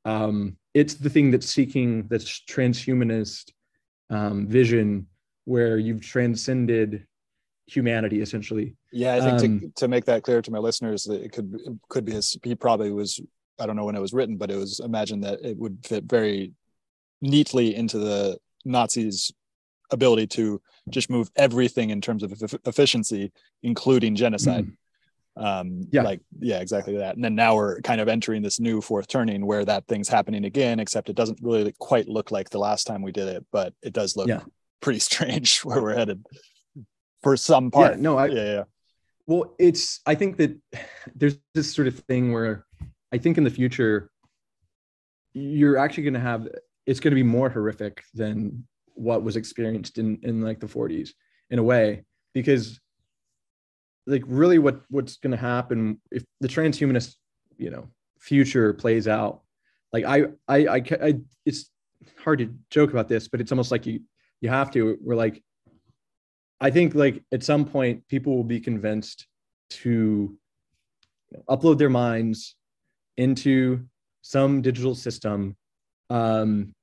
Um, it's the thing that's seeking this transhumanist um, vision where you've transcended humanity essentially. Yeah, I think to, um, to make that clear to my listeners, that it could it could be his. He probably was. I don't know when it was written, but it was imagined that it would fit very neatly into the Nazis' ability to just move everything in terms of efficiency, including genocide. Mm. Um, yeah, like yeah, exactly that. And then now we're kind of entering this new fourth turning where that thing's happening again, except it doesn't really quite look like the last time we did it, but it does look yeah. pretty strange [laughs] where we're headed for some part. Yeah, no, I, yeah, yeah. Well, it's I think that there's this sort of thing where I think in the future you're actually going to have it's going to be more horrific than what was experienced in in like the 40s in a way because like really what what's going to happen if the transhumanist you know future plays out like I, I i i it's hard to joke about this but it's almost like you you have to we're like i think like at some point people will be convinced to upload their minds into some digital system um,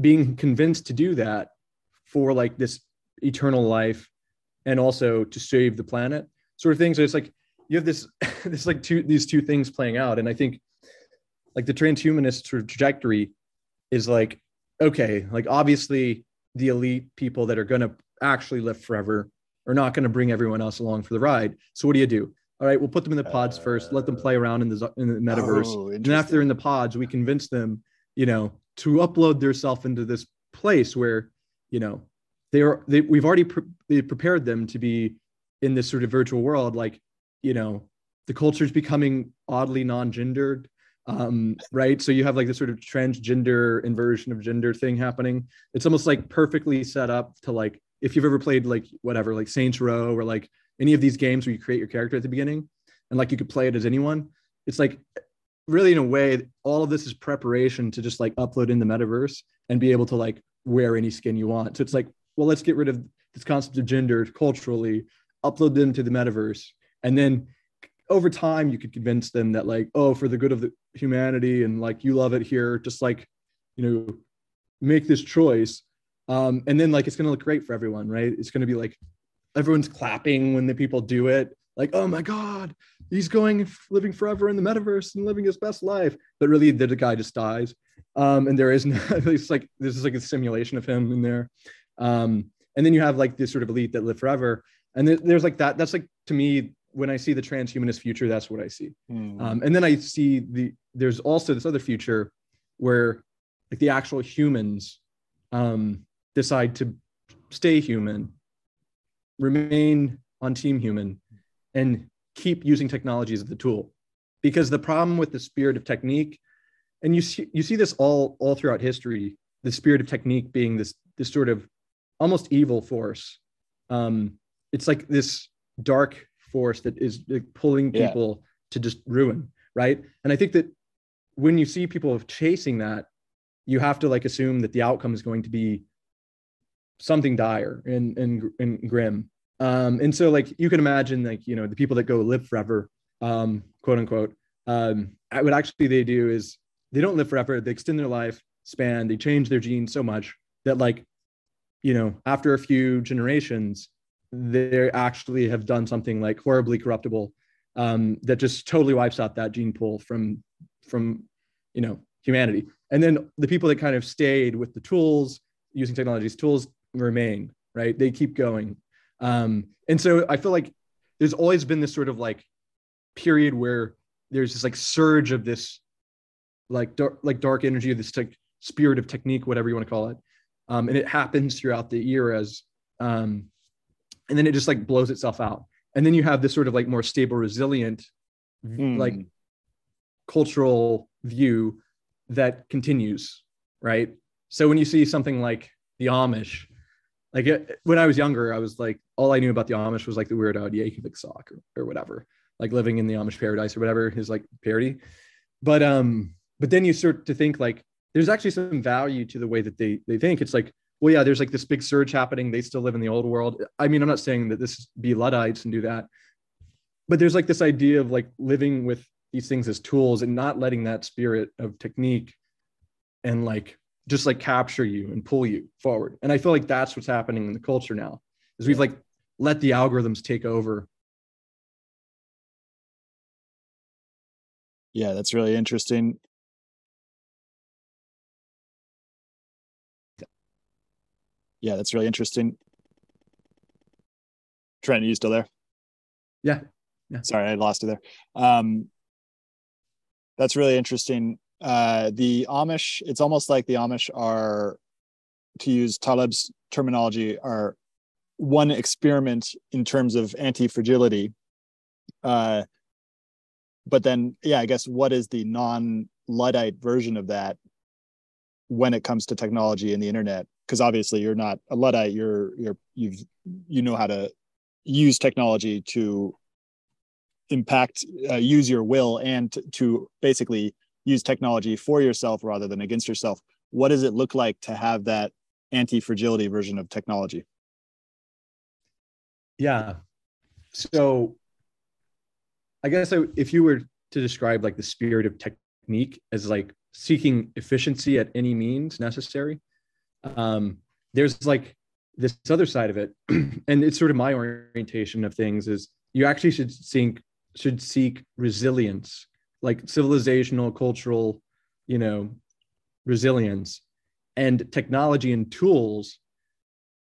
being convinced to do that for like this eternal life and also to save the planet sort of thing so it's like you have this [laughs] this like two these two things playing out. And i think like the transhumanist sort of trajectory is like okay like obviously the elite people that are going to actually live forever are not going to bring everyone else along for the ride. So what do you do? All right we'll put them in the pods uh, first let them play around in the in the metaverse. Oh, and after they're in the pods we convince them you know to upload themselves into this place where you know they are they, we've already pre- prepared them to be in this sort of virtual world like you know the culture is becoming oddly non-gendered um, right? So you have like this sort of transgender inversion of gender thing happening. It's almost like perfectly set up to like if you've ever played like whatever like saints row or like any of these games where you create your character at the beginning and like you could play it as anyone it's like really in a way all of this is preparation to just like upload in the metaverse and be able to like wear any skin you want. So it's like well let's get rid of this concept of gender culturally upload them to the metaverse and then over time you could convince them that like oh for the good of the humanity and like you love it here just like you know make this choice. Um, and then like it's going to look great for everyone right? It's going to be like everyone's clapping when the people do it. Like oh my god he's going living forever in the metaverse and living his best life. But really the, the guy just dies. Um, and there is no [laughs] it's like this is like a simulation of him in there um, and then you have like this sort of elite that live forever. And there's like that that's like to me when i see the transhumanist future that's what i see. Mm. um, and then i see the there's also this other future where like the actual humans um, decide to stay human remain on team human and keep using technology as the tool. Because the problem with the spirit of technique and you see you see this all all throughout history the spirit of technique being this this sort of almost evil force. Um it's like this dark force that is like pulling people yeah. to just ruin right? And i think that when you see people chasing that you have to like assume that the outcome is going to be something dire and and, and grim. Um, and so like you can imagine like you know the people that go live forever um, quote unquote um, what actually they do is they don't live forever. They extend their life span. They change their genes so much that like you know after a few generations they actually have done something like horribly corruptible um, that just totally wipes out that gene pool from from you know humanity and then the people that kind of stayed with the tools using technologies tools remain right they keep going um, and so I feel like there's always been this sort of like period where there's this like surge of this like dark, like dark energy of this like spirit of technique, whatever you want to call it. Um, and it happens throughout the eras. Um, and then it just like blows itself out. And then you have this sort of like more stable, resilient, mm. like cultural view that continues, right? So when you see something like the Amish, like it, when I was younger, I was like, all I knew about the Amish was like the Weird Al Yankovic sock or, or whatever, like living in the Amish paradise or whatever his like parody. But um, but then you start to think like there's actually some value to the way that they they think. It's like, well, yeah, there's like this big surge happening. They still live in the old world. I mean, I'm not saying that this be Luddites and do that, but there's like this idea of like living with these things as tools and not letting that spirit of technique and like just like capture you and pull you forward. And I feel like that's what's happening in the culture now is we've like let the algorithms take over. Yeah, that's really interesting. Yeah, that's really interesting. Trent, are you still there? Yeah. Yeah. Sorry, I lost you there. Um, that's really interesting uh, the Amish, it's almost like the Amish are, to use Taleb's terminology, are one experiment in terms of anti-fragility. Uh, but then, yeah, I guess what is the non-Luddite version of that when it comes to technology and the internet? Because obviously, you're not a Luddite. You're you're you've you know how to use technology to impact, uh, use your will, and to, basically use technology for yourself rather than against yourself what does it look like to have that anti-fragility version of technology yeah so i guess if you were to describe like the spirit of technique as like seeking efficiency at any means necessary um there's like this other side of it [clears throat] and it's sort of my orientation of things is you actually should seek should seek resilience like civilizational, cultural, you know, resilience. And technology and tools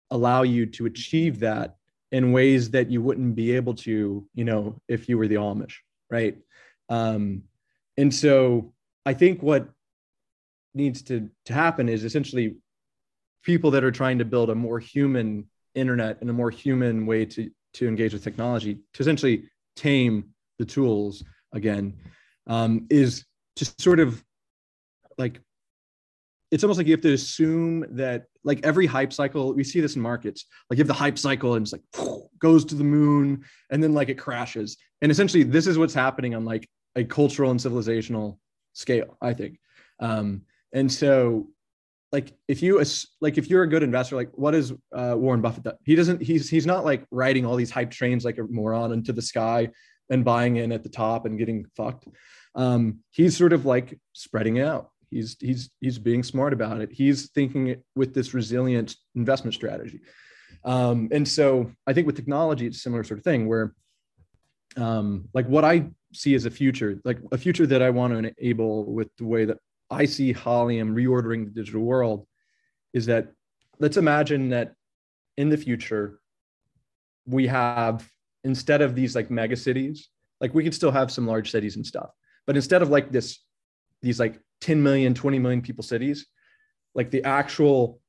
allow you to achieve that in ways that you wouldn't be able to, you know, if you were the Amish, right? Um, and so I think what needs to, to happen is essentially people that are trying to build a more human internet and a more human way to, to engage with technology to essentially tame the tools again um, is to sort of like it's almost like you have to assume that like every hype cycle we see this in markets like you have the hype cycle and it's like goes to the moon and then like it crashes. And essentially this is what's happening on like a cultural and civilizational scale i think. Um, and so like if you like if you're a good investor like what is uh, warren buffett do? he doesn't he's he's not like riding all these hype trains like a moron into the sky and buying in at the top and getting fucked. Um, he's sort of like spreading out. He's he's he's being smart about it. He's thinking with this resilient investment strategy. Um, and so i think with technology it's a similar sort of thing where um, like what i see as a future like a future that i want to enable with the way that I see Holium reordering the digital world is that let's imagine that in the future, we have instead of these like mega cities, like we could still have some large cities and stuff, but instead of like this, these like 10 million, 20 million people cities, like the actual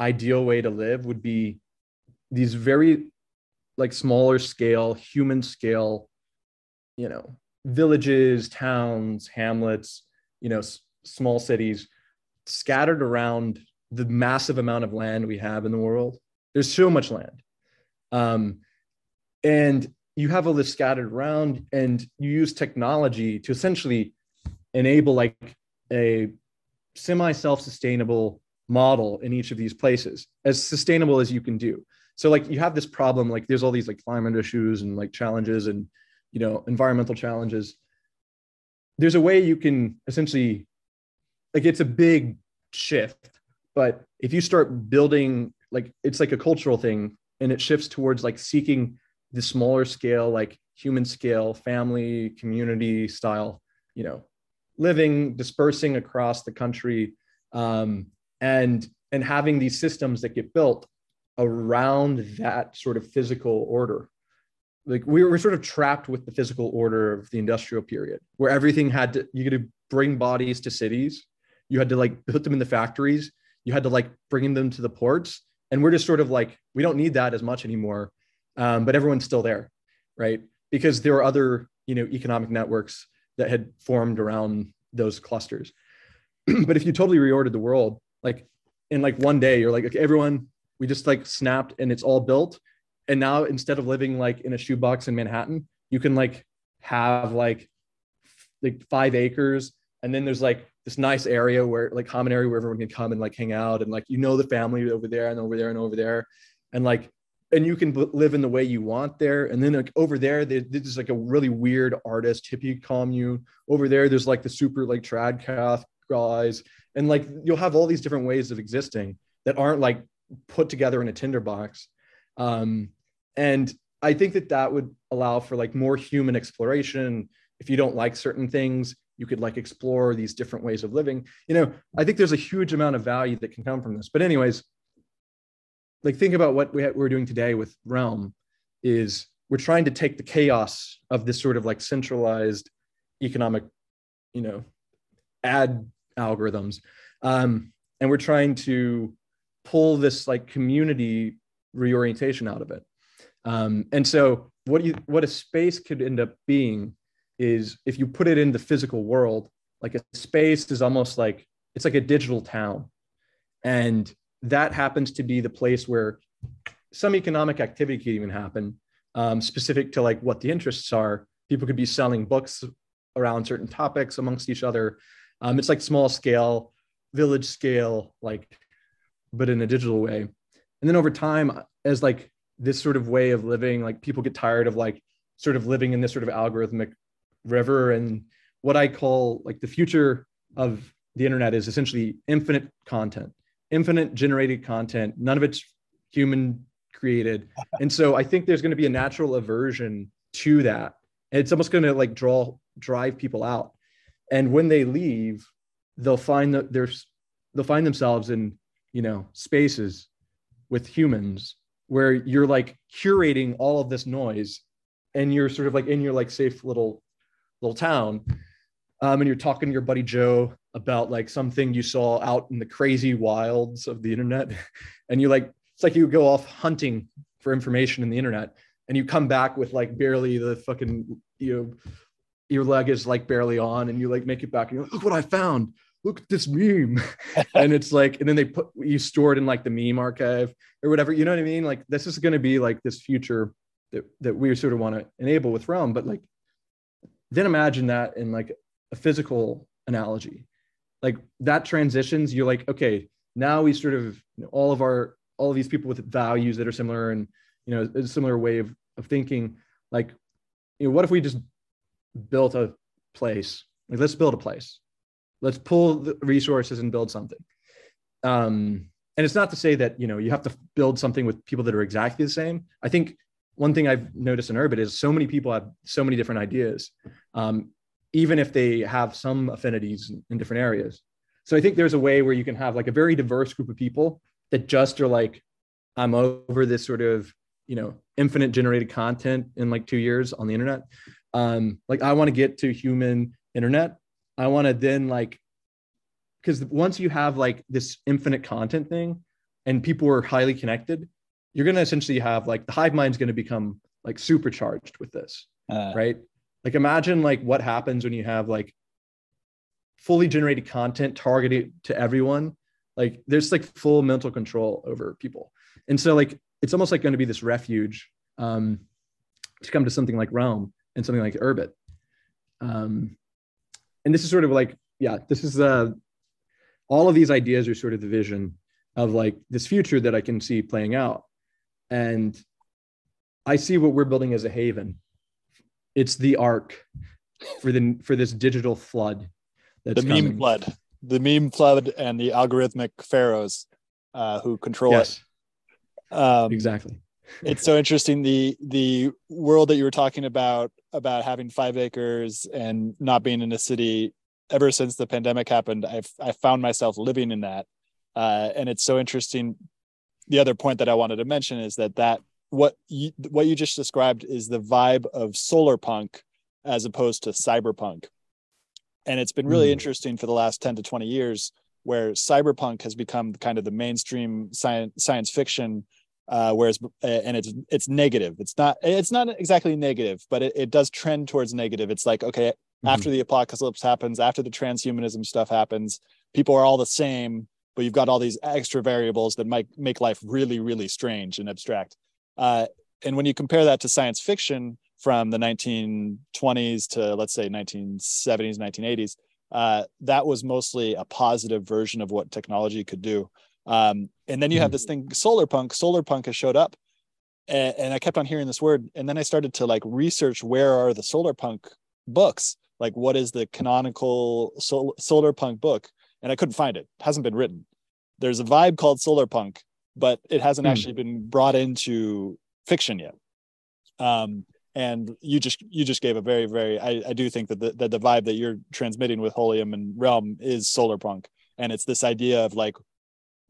ideal way to live would be these very like smaller scale, human scale, you know, villages, towns, hamlets, you know, small cities scattered around the massive amount of land we have in the world. There's so much land. Um, and you have all this scattered around, and you use technology to essentially enable like a semi self sustainable model in each of these places, as sustainable as you can do. So, like, you have this problem, like, there's all these like climate issues and like challenges and, you know, environmental challenges. There's a way you can essentially like it's a big shift but if you start building like it's like a cultural thing and it shifts towards like seeking the smaller scale like human scale family community style you know living dispersing across the country um, and and having these systems that get built around that sort of physical order. Like we were sort of trapped with the physical order of the industrial period where everything had to you could bring bodies to cities you had to like put them in the factories. You had to like bring them to the ports. And we're just sort of like we don't need that as much anymore um, but everyone's still there right? Because there are other you know economic networks that had formed around those clusters. [clears throat] But if you totally reordered the world like in like one day you're like okay everyone we just like snapped and it's all built. And now instead of living like in a shoebox in manhattan you can like have like like five acres. And then there's like this nice area where like common area where everyone can come and like hang out and like you know the family over there and over there and over there. And like and you can live in the way you want there. And then like over there there's like a really weird artist hippie commune. Over there there's like the super like trad cath guys. And like you'll have all these different ways of existing that aren't like put together in a tinderbox um and i think that that would allow for like more human exploration if you don't like certain things you could like explore these different ways of living. You know i think there's a huge amount of value that can come from this. But anyways like think about what we we're doing today with realm is we're trying to take the chaos of this sort of like centralized economic you know ad algorithms um, and we're trying to pull this like community reorientation out of it. Um, and so what you what a space could end up being is if you put it in the physical world, like a space is almost like it's like a digital town. And that happens to be the place where some economic activity could even happen, um, specific to like what the interests are. People could be selling books around certain topics amongst each other. Um, it's like small scale, village scale, like, but in a digital way. And then over time, as like this sort of way of living, like people get tired of like sort of living in this sort of algorithmic river and what I call like the future of the internet is essentially infinite content, infinite generated content. None of it's human created. [laughs] And so I think there's going to be a natural aversion to that. And it's almost going to like draw drive people out. And when they leave, they'll find that there's they'll find themselves in, you know, spaces with humans where you're like curating all of this noise and you're sort of like in your like safe little little town um, and you're talking to your buddy joe about like something you saw out in the crazy wilds of the internet. [laughs] And you like it's like you go off hunting for information in the internet and you come back with like barely the fucking you know your leg is like barely on and you like make it back and you're like look what i found. Look at this meme. [laughs] And it's like and then they put you store it in like the meme archive or whatever you know what i mean? Like this is going to be like this future that, that we sort of want to enable with realm but like then imagine that in like a physical analogy. Like that transitions you're like okay now we sort of you know, all of our all of these people with values that are similar and you know a similar way of, of thinking like you know what if we just built a place? Like let's build a place. Let's pull the resources and build something. Um and it's not to say that you know you have to build something with people that are exactly the same. I think one thing i've noticed in Urbit is so many people have so many different ideas um, even if they have some affinities in, different areas. So i think there's a way where you can have like a very diverse group of people that just are like i'm over this sort of you know infinite generated content in like two years on the internet. Um like i want to get to human internet. I want to then like because once you have like this infinite content thing and people are highly connected you're going to essentially have like the hive mind is going to become like supercharged with this Uh, right? Like imagine like what happens when you have like fully generated content targeted to everyone. Like there's like full mental control over people. And so like it's almost like going to be this refuge um, to come to something like realm and something like urbit um, and this is sort of like yeah this is uh all of these ideas are sort of the vision of like this future that i can see playing out and i see what we're building as a haven. It's the ark for the for this digital flood that's the meme coming. flood, the meme flood, and the algorithmic pharaohs uh, who control yes. It. Um, exactly. it's so interesting the the world that you were talking about about having five acres and not being in a city ever since the pandemic happened i've i found myself living in that. Uh, and it's so interesting the other point that i wanted to mention is that that what you what you just described is the vibe of solar punk as opposed to cyberpunk and it's been really Hmm. interesting for the last 10 to 20 years where cyberpunk has become kind of the mainstream science science fiction uh, whereas and it's it's negative it's not it's not exactly negative but it, it does trend towards negative it's like okay Mm-hmm. after the apocalypse happens after the transhumanism stuff happens people are all the same but you've got all these extra variables that might make life really really strange and abstract. Uh, and when you compare that to science fiction from the 1920s to let's say 1970s 1980s uh, that was mostly a positive version of what technology could do. Um, and then you have Mhm. this thing solar punk solar punk has showed up and, and i kept on hearing this word and then i started to like research where are the solar punk books? Like what is the canonical sol- solar punk book and i couldn't find it. it hasn't been written there's a vibe called solar punk but it hasn't Hmm. actually been brought into fiction yet um, and you just you just gave a very very i, I do think that the, that the vibe that you're transmitting with holium and realm is solar punk and it's this idea of like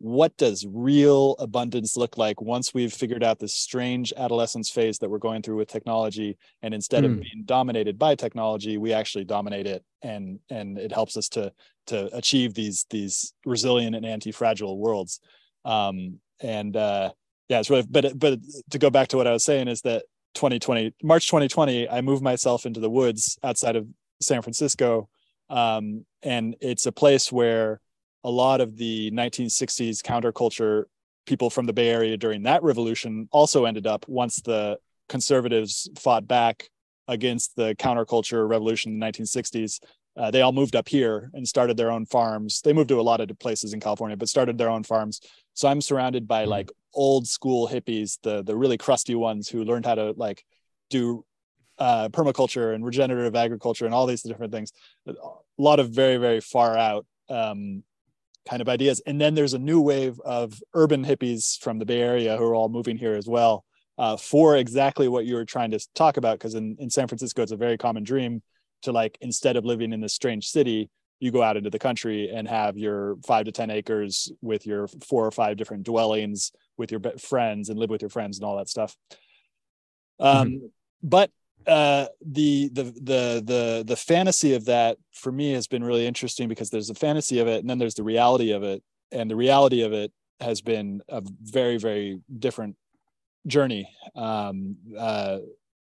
what does real abundance look like once we've figured out this strange adolescence phase that we're going through with technology and instead of Hmm. being dominated by technology we actually dominate it and and it helps us to to achieve these these resilient and anti-fragile worlds um and uh yeah it's really but but to go back to what i was saying is that 2020 march 2020 i moved myself into the woods outside of san francisco um and it's a place where a lot of the 1960s counterculture people from the Bay Area during that revolution also ended up once the conservatives fought back against the counterculture revolution in the 1960s. Uh, they all moved up here and started their own farms. They moved to a lot of places in California, but started their own farms. So I'm surrounded by Mhm. like old school hippies, the the really crusty ones who learned how to like do uh, permaculture and regenerative agriculture and all these different things. A lot of very very far out um, kind of ideas. And then there's a new wave of urban hippies from the Bay Area who are all moving here as well uh, for exactly what you were trying to talk about. Because in, in San Francisco, it's a very common dream to like, instead of living in this strange city, you go out into the country and have your five to 10 acres with your four or five different dwellings with your friends and live with your friends and all that stuff. Um, But uh the the the the the fantasy of that for me has been really interesting because there's the fantasy of it and then there's the reality of it. And the reality of it has been a very very different journey. Um uh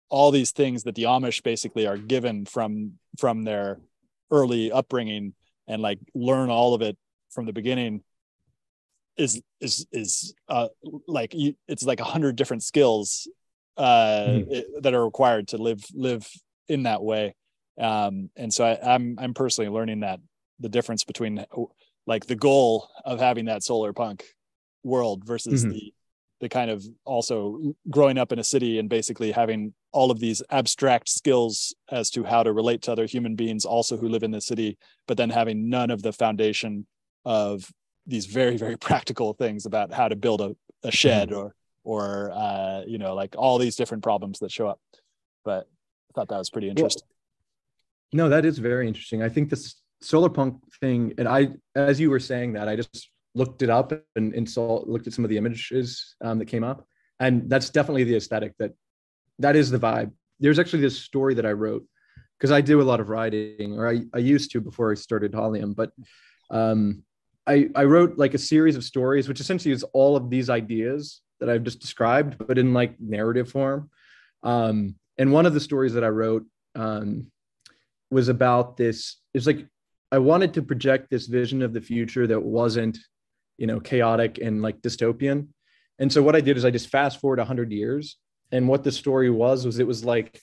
all these things that the amish basically are given from from their early upbringing and like learn all of it from the beginning is is is uh like you, it's like a hundred different skills uh Mhm. it- that are required to live live in that way Um, and so I, I'm I'm personally learning that the difference between like the goal of having that solar punk world versus mm-hmm. the the kind of also growing up in a city and basically having all of these abstract skills as to how to relate to other human beings also who live in the city but then having none of the foundation of these very very [laughs] practical things about how to build a, a shed mm-hmm. or or uh, you know like all these different problems that show up. But i thought that was pretty interesting. well, no that is very interesting. I think this solar punk thing and i as you were saying that i just looked it up and, and saw looked at some of the images um, that came up. And that's definitely the aesthetic that that is the vibe. There's actually this story that i wrote because i do a lot of writing or I, I used to before i started Holium but um, I, I wrote like a series of stories which essentially is all of these ideas that i've just described but in like narrative form. Um, and one of the stories that i wrote um, was about this it's like i wanted to project this vision of the future that wasn't you know chaotic and like dystopian. And so what i did is i just fast forward 100 years and what the story was was it was like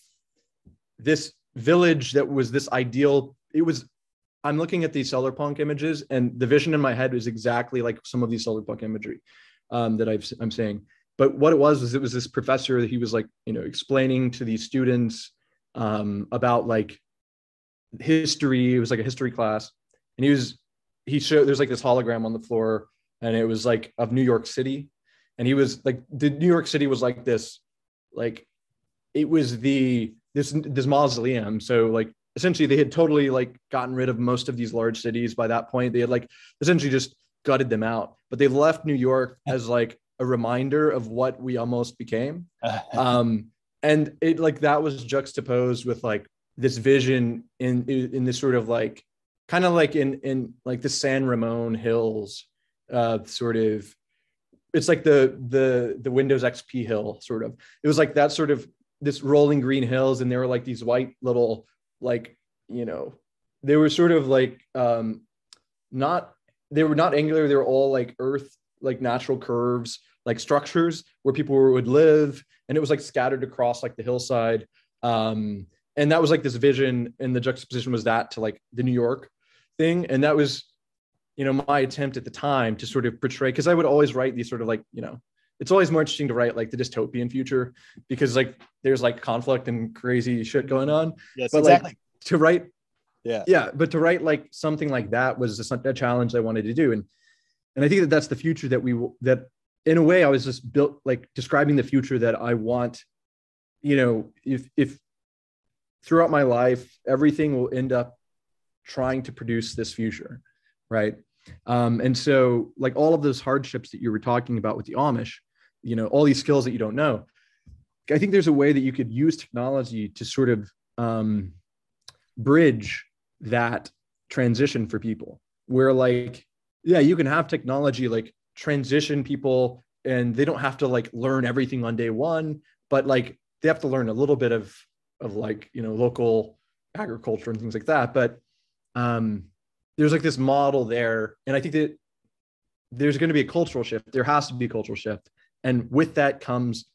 this village that was this ideal it was i'm looking at these solar punk images and the vision in my head was exactly like some of these solar punk imagery um, that I've, i'm saying but what it was was it was this professor that he was like you know explaining to these students um, about like history it was like a history class and he was he showed there's like this hologram on the floor and it was like of New York City. And he was like, the New York City was like this, like it was the this this mausoleum. So like essentially they had totally like gotten rid of most of these large cities by that point. They had like essentially just gutted them out, but they left New York [laughs] as like a reminder of what we almost became. [laughs] um, and it like that was juxtaposed with like this vision in in this sort of like kind of like in in like the San Ramon Hills uh, sort of it's like the the the Windows XP hill sort of. It was like that sort of this rolling green hills, and there were like these white little like you know they were sort of like um not they were not angular. They were all like earth like natural curves like structures where people would live, and it was like scattered across like the hillside. Um, and that was like this vision, and the juxtaposition was that to like the New York thing, and that was you know my attempt at the time to sort of portray because i would always write these sort of like you know it's always more interesting to write like the dystopian future because like there's like conflict and crazy shit going on yes but exactly. like to write yeah yeah but to write like something like that was a, a challenge i wanted to do and and i think that that's the future that we that in a way i was just built like describing the future that i want you know if if throughout my life everything will end up trying to produce this future right? Um, and so, like all of those hardships that you were talking about with the Amish, you know, all these skills that you don't know, I think there's a way that you could use technology to sort of um, bridge that transition for people. Where, like, yeah, you can have technology like transition people, and they don't have to like learn everything on day one, but like they have to learn a little bit of of like you know local agriculture and things like that. But um, there's like this model there and i think that there's going to be a cultural shift there has to be a cultural shift and with that comes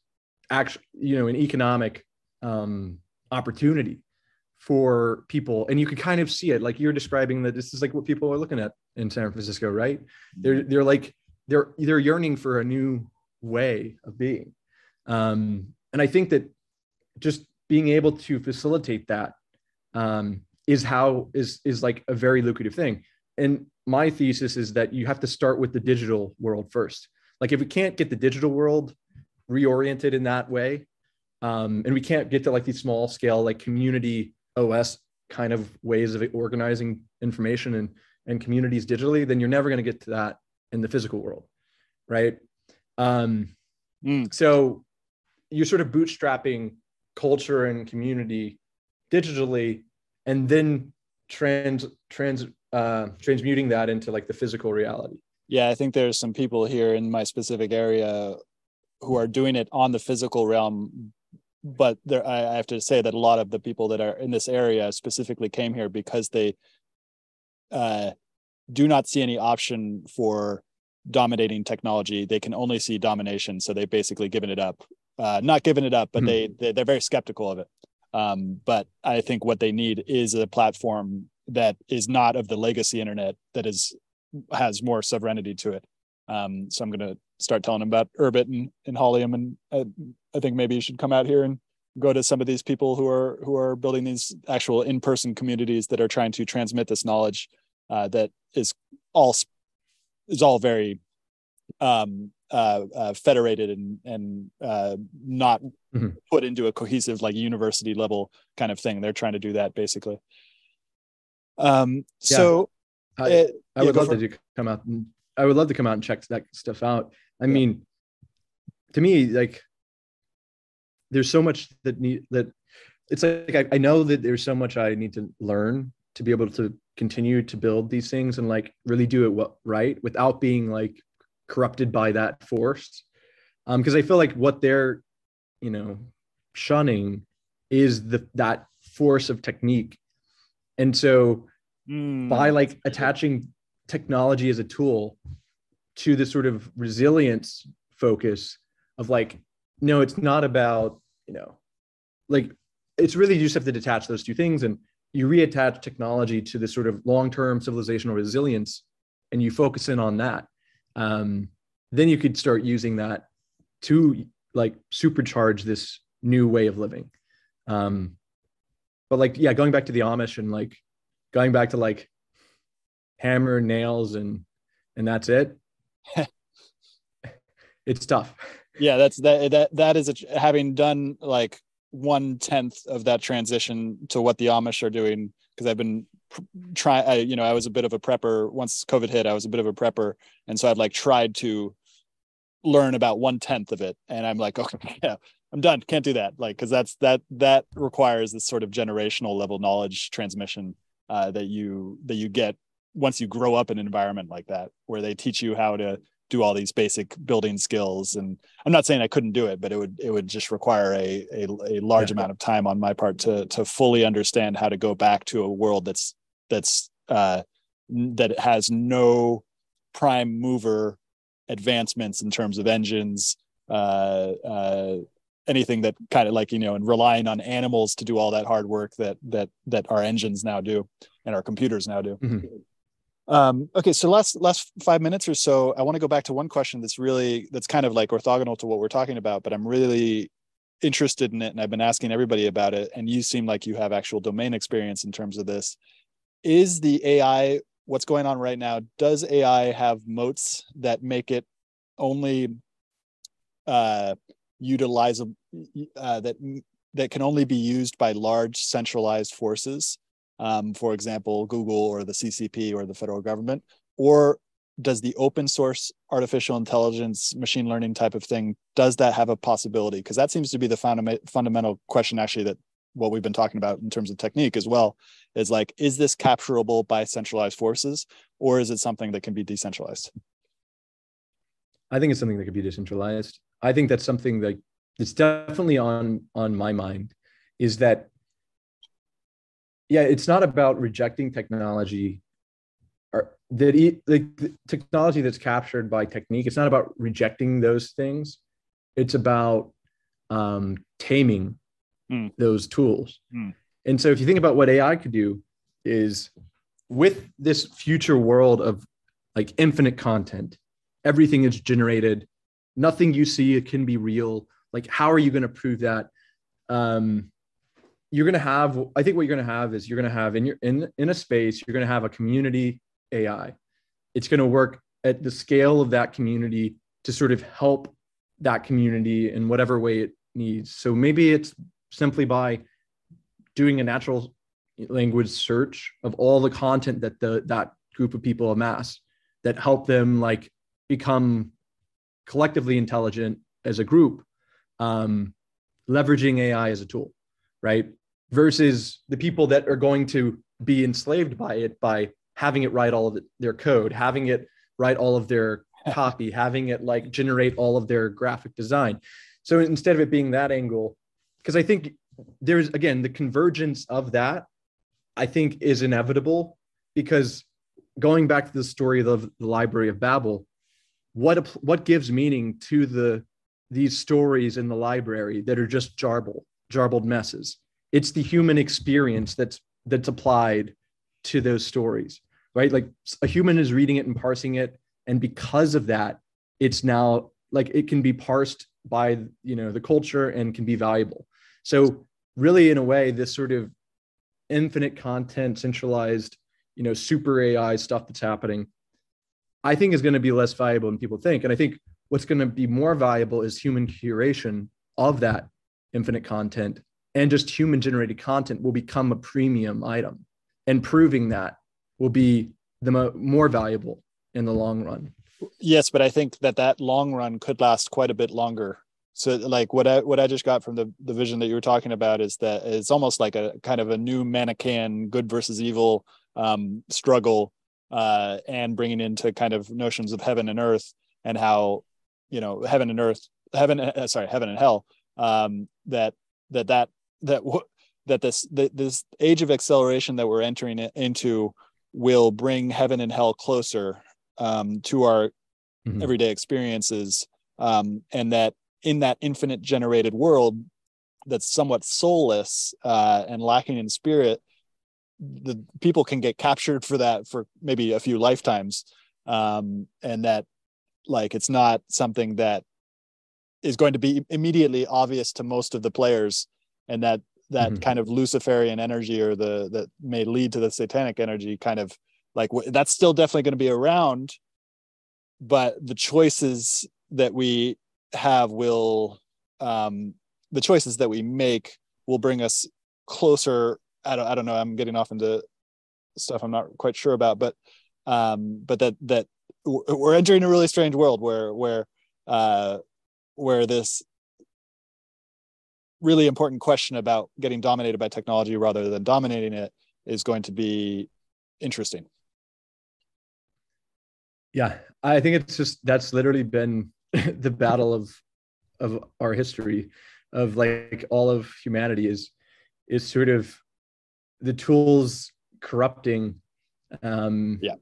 actually you know an economic um, opportunity for people and you can kind of see it like you're describing that this is like what people are looking at in san francisco right? They're they're like they're they're yearning for a new way of being. Um, and i think that just being able to facilitate that um, is how is is like a very lucrative thing. And my thesis is that you have to start with the digital world first. Like if we can't get the digital world reoriented in that way um, and we can't get to like these small scale like community os kind of ways of organizing information and and communities digitally then you're never going to get to that in the physical world right um, mm. so you're sort of bootstrapping culture and community digitally and then trans trans uh, transmuting that into like the physical reality. Yeah, I think there's some people here in my specific area who are doing it on the physical realm, but there I have to say that a lot of the people that are in this area specifically came here because they uh, do not see any option for dominating technology. They can only see domination, so they've basically given it up. Uh, not given it up, but mm-hmm. they, they they're very skeptical of it. Um, but I think what they need is a platform that is not of the legacy internet that is has more sovereignty to it. Um, so I'm going to start telling them about Urbit and, and Holium, and I, I think maybe you should come out here and go to some of these people who are who are building these actual in-person communities that are trying to transmit this knowledge uh, that is all is all very um, uh, uh, federated and and uh, not mm-hmm. put into a cohesive like university level kind of thing. They're trying to do that basically. Um, yeah. So I, it, I would yeah, love to come out. And, I would love to come out and check that stuff out. I yeah. mean, to me, like, there's so much that need that. It's like I, I know that there's so much I need to learn to be able to continue to build these things and like really do it what right without being like corrupted by that force um because i feel like what they're you know shunning is the that force of technique and so mm. by like attaching technology as a tool to the sort of resilience focus of like no it's not about you know like it's really you just have to detach those two things and you reattach technology to this sort of long-term civilizational resilience and you focus in on that. Um, then you could start using that to like supercharge this new way of living. Um, but like yeah going back to the amish and like going back to like hammer nails and and that's it [laughs] it's tough yeah that's that that that is a, having done like one tenth of that transition to what the Amish are doing because I've been trying. You know, I was a bit of a prepper once COVID hit. I was a bit of a prepper, and so I've like tried to learn about one tenth of it, and I'm like, [laughs] okay, yeah, I'm done. Can't do that. Like, because that's that that requires this sort of generational level knowledge transmission uh, that you that you get once you grow up in an environment like that, where they teach you how to do all these basic building skills and i'm not saying i couldn't do it but it would it would just require a a, a large yeah. amount of time on my part to to fully understand how to go back to a world that's that's uh that has no prime mover advancements in terms of engines uh uh anything that kind of like you know and relying on animals to do all that hard work that that that our engines now do and our computers now do mm-hmm. Um, okay, so last last five minutes or so, I want to go back to one question that's really that's kind of like orthogonal to what we're talking about, but I'm really interested in it, and I've been asking everybody about it. And you seem like you have actual domain experience in terms of this. Is the AI what's going on right now? Does AI have moats that make it only uh, utilizable uh, that that can only be used by large centralized forces? Um, for example, Google or the CCP or the federal government? Or does the open source artificial intelligence, machine learning type of thing, does that have a possibility? Because that seems to be the funda- fundamental question, actually, that what we've been talking about in terms of technique as well is like, is this capturable by centralized forces or is it something that can be decentralized? I think it's something that could be decentralized. I think that's something that it's definitely on on my mind is that yeah, it's not about rejecting technology or that the technology that's captured by technique. It's not about rejecting those things. It's about um, taming mm. those tools. Mm. And so, if you think about what AI could do, is with this future world of like infinite content, everything is generated. Nothing you see can be real. Like, how are you going to prove that? Um, you're going to have i think what you're going to have is you're going to have in your in in a space you're going to have a community ai it's going to work at the scale of that community to sort of help that community in whatever way it needs. So maybe it's simply by doing a natural language search of all the content that the that group of people amass that help them like become collectively intelligent as a group um, leveraging ai as a tool right versus the people that are going to be enslaved by it by having it write all of their code, having it write all of their [laughs] copy, having it like generate all of their graphic design. So instead of it being that angle, because I think there's again the convergence of that, I think is inevitable because going back to the story of the Library of Babel, what what gives meaning to the these stories in the library that are just jarbled, jarbled messes? It's the human experience that's that's applied to those stories right? Like a human is reading it and parsing it and because of that it's now like it can be parsed by you know the culture and can be valuable. So really in a way this sort of infinite content centralized you know super ai stuff that's happening i think is going to be less valuable than people think. And i think what's going to be more valuable is human curation of that infinite content and just human generated content will become a premium item. And proving that will be the mo- more valuable in the long run. Yes but i think that that long run could last quite a bit longer. So like what i what i just got from the the vision that you were talking about is that it's almost like a kind of a new manichaean good versus evil um, struggle uh, and bringing into kind of notions of heaven and earth and how you know heaven and earth heaven uh, sorry heaven and hell um, that that that that that this this age of acceleration that we're entering into will bring heaven and hell closer um, to our mm-hmm. everyday experiences um, and that in that infinite generated world that's somewhat soulless uh, and lacking in spirit the people can get captured for that for maybe a few lifetimes um, and that like it's not something that is going to be immediately obvious to most of the players and that that mm-hmm. kind of luciferian energy or the that may lead to the satanic energy kind of like that's still definitely going to be around but the choices that we have will um the choices that we make will bring us closer i don't, I don't know i'm getting off into stuff i'm not quite sure about but um but that that we're entering a really strange world where where uh where this really important question about getting dominated by technology rather than dominating it is going to be interesting. Yeah, I think it's just that's literally been [laughs] the battle of of our history of like all of humanity is is sort of the tools corrupting um yeah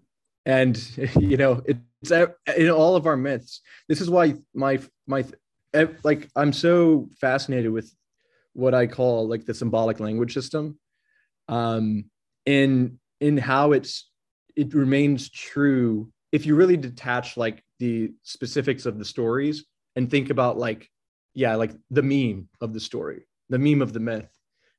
and [laughs] you know it's in all of our myths this is why my my like i'm so fascinated with what I call like the symbolic language system, um, in in how it's it remains true if you really detach like the specifics of the stories and think about like yeah like the meme of the story the meme of the myth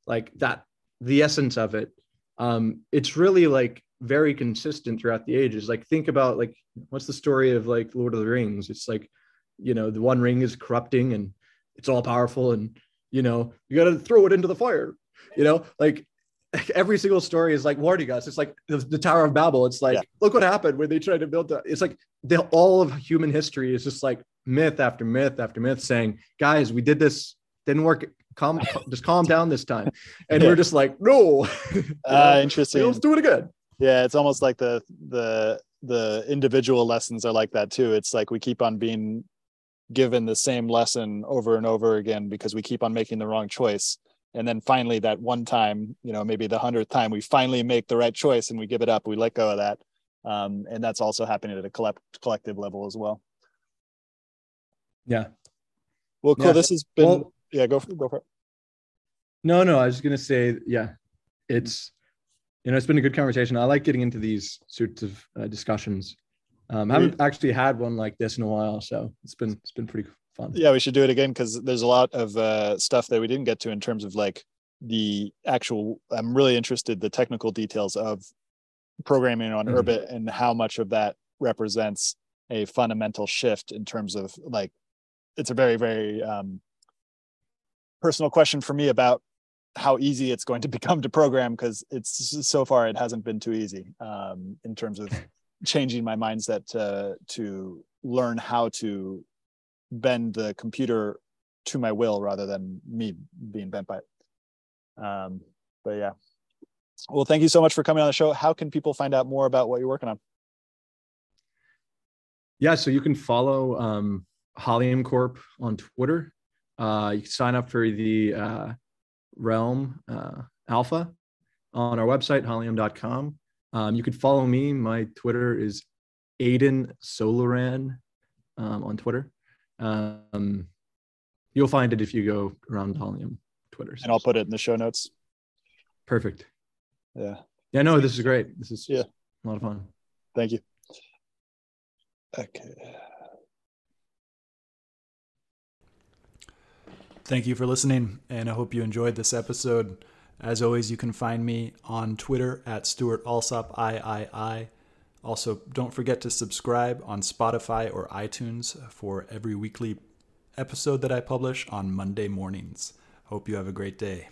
like that the essence of it um it's really like very consistent throughout the ages. Like think about like what's the story of like lord of the rings? It's like you know the one ring is corrupting and it's all powerful and you know you got to throw it into the fire you know? Like [laughs] every single story is like warning us. It's like the, the tower of babel. It's like yeah. look what happened when they tried to build that it's like the all of human history is just like myth after myth after myth saying guys we did this. Didn't work. Calm just calm down this time. [laughs] And yeah. we're just like no. [laughs] Uh interesting. Let's do it again. Yeah it's almost like the the the individual lessons are like that too. It's like we keep on being given the same lesson over and over again because we keep on making the wrong choice. And then finally that one time you know maybe the hundredth time we finally make the right choice and we give it up we let go of that. Um, and that's also happening at a collect- collective level as well. Yeah. Well cool. Yeah. this has been well, yeah go for, go for it. No no i was gonna say yeah it's you know it's been a good conversation. I like getting into these sorts of uh, discussions um, I haven't actually had one like this in a while, so it's been it's been pretty fun. Yeah, we should do it again because there's a lot of uh, stuff that we didn't get to in terms of like the actual. I'm really interested the technical details of programming on mm-hmm. Urbit and how much of that represents a fundamental shift in terms of like it's a very very um, personal question for me about how easy it's going to [laughs] become to program because it's so far it hasn't been too easy um, in terms of [laughs] changing my mindset to to learn how to bend the computer to my will rather than me being bent by it. Um, but yeah. Well, thank you so much for coming on the show. How can people find out more about what you're working on? Yeah, so you can follow um, Holium Corp on Twitter. Uh, you can sign up for the uh, Realm uh, Alpha on our website, holium.com. Um, you could follow me. My Twitter is Aiden Solaran um, on Twitter. Um, you'll find it if you go around Holium Twitter. And I'll put it in the show notes. Perfect. Yeah. Yeah, no, this is great. This is Yeah. a lot of fun. Thank you. Okay. Thank you for listening, and I hope you enjoyed this episode. As always, you can find me on Twitter at Stewart Alsop III. Also, don't forget to subscribe on Spotify or iTunes for every weekly episode that I publish on Monday mornings. Hope you have a great day.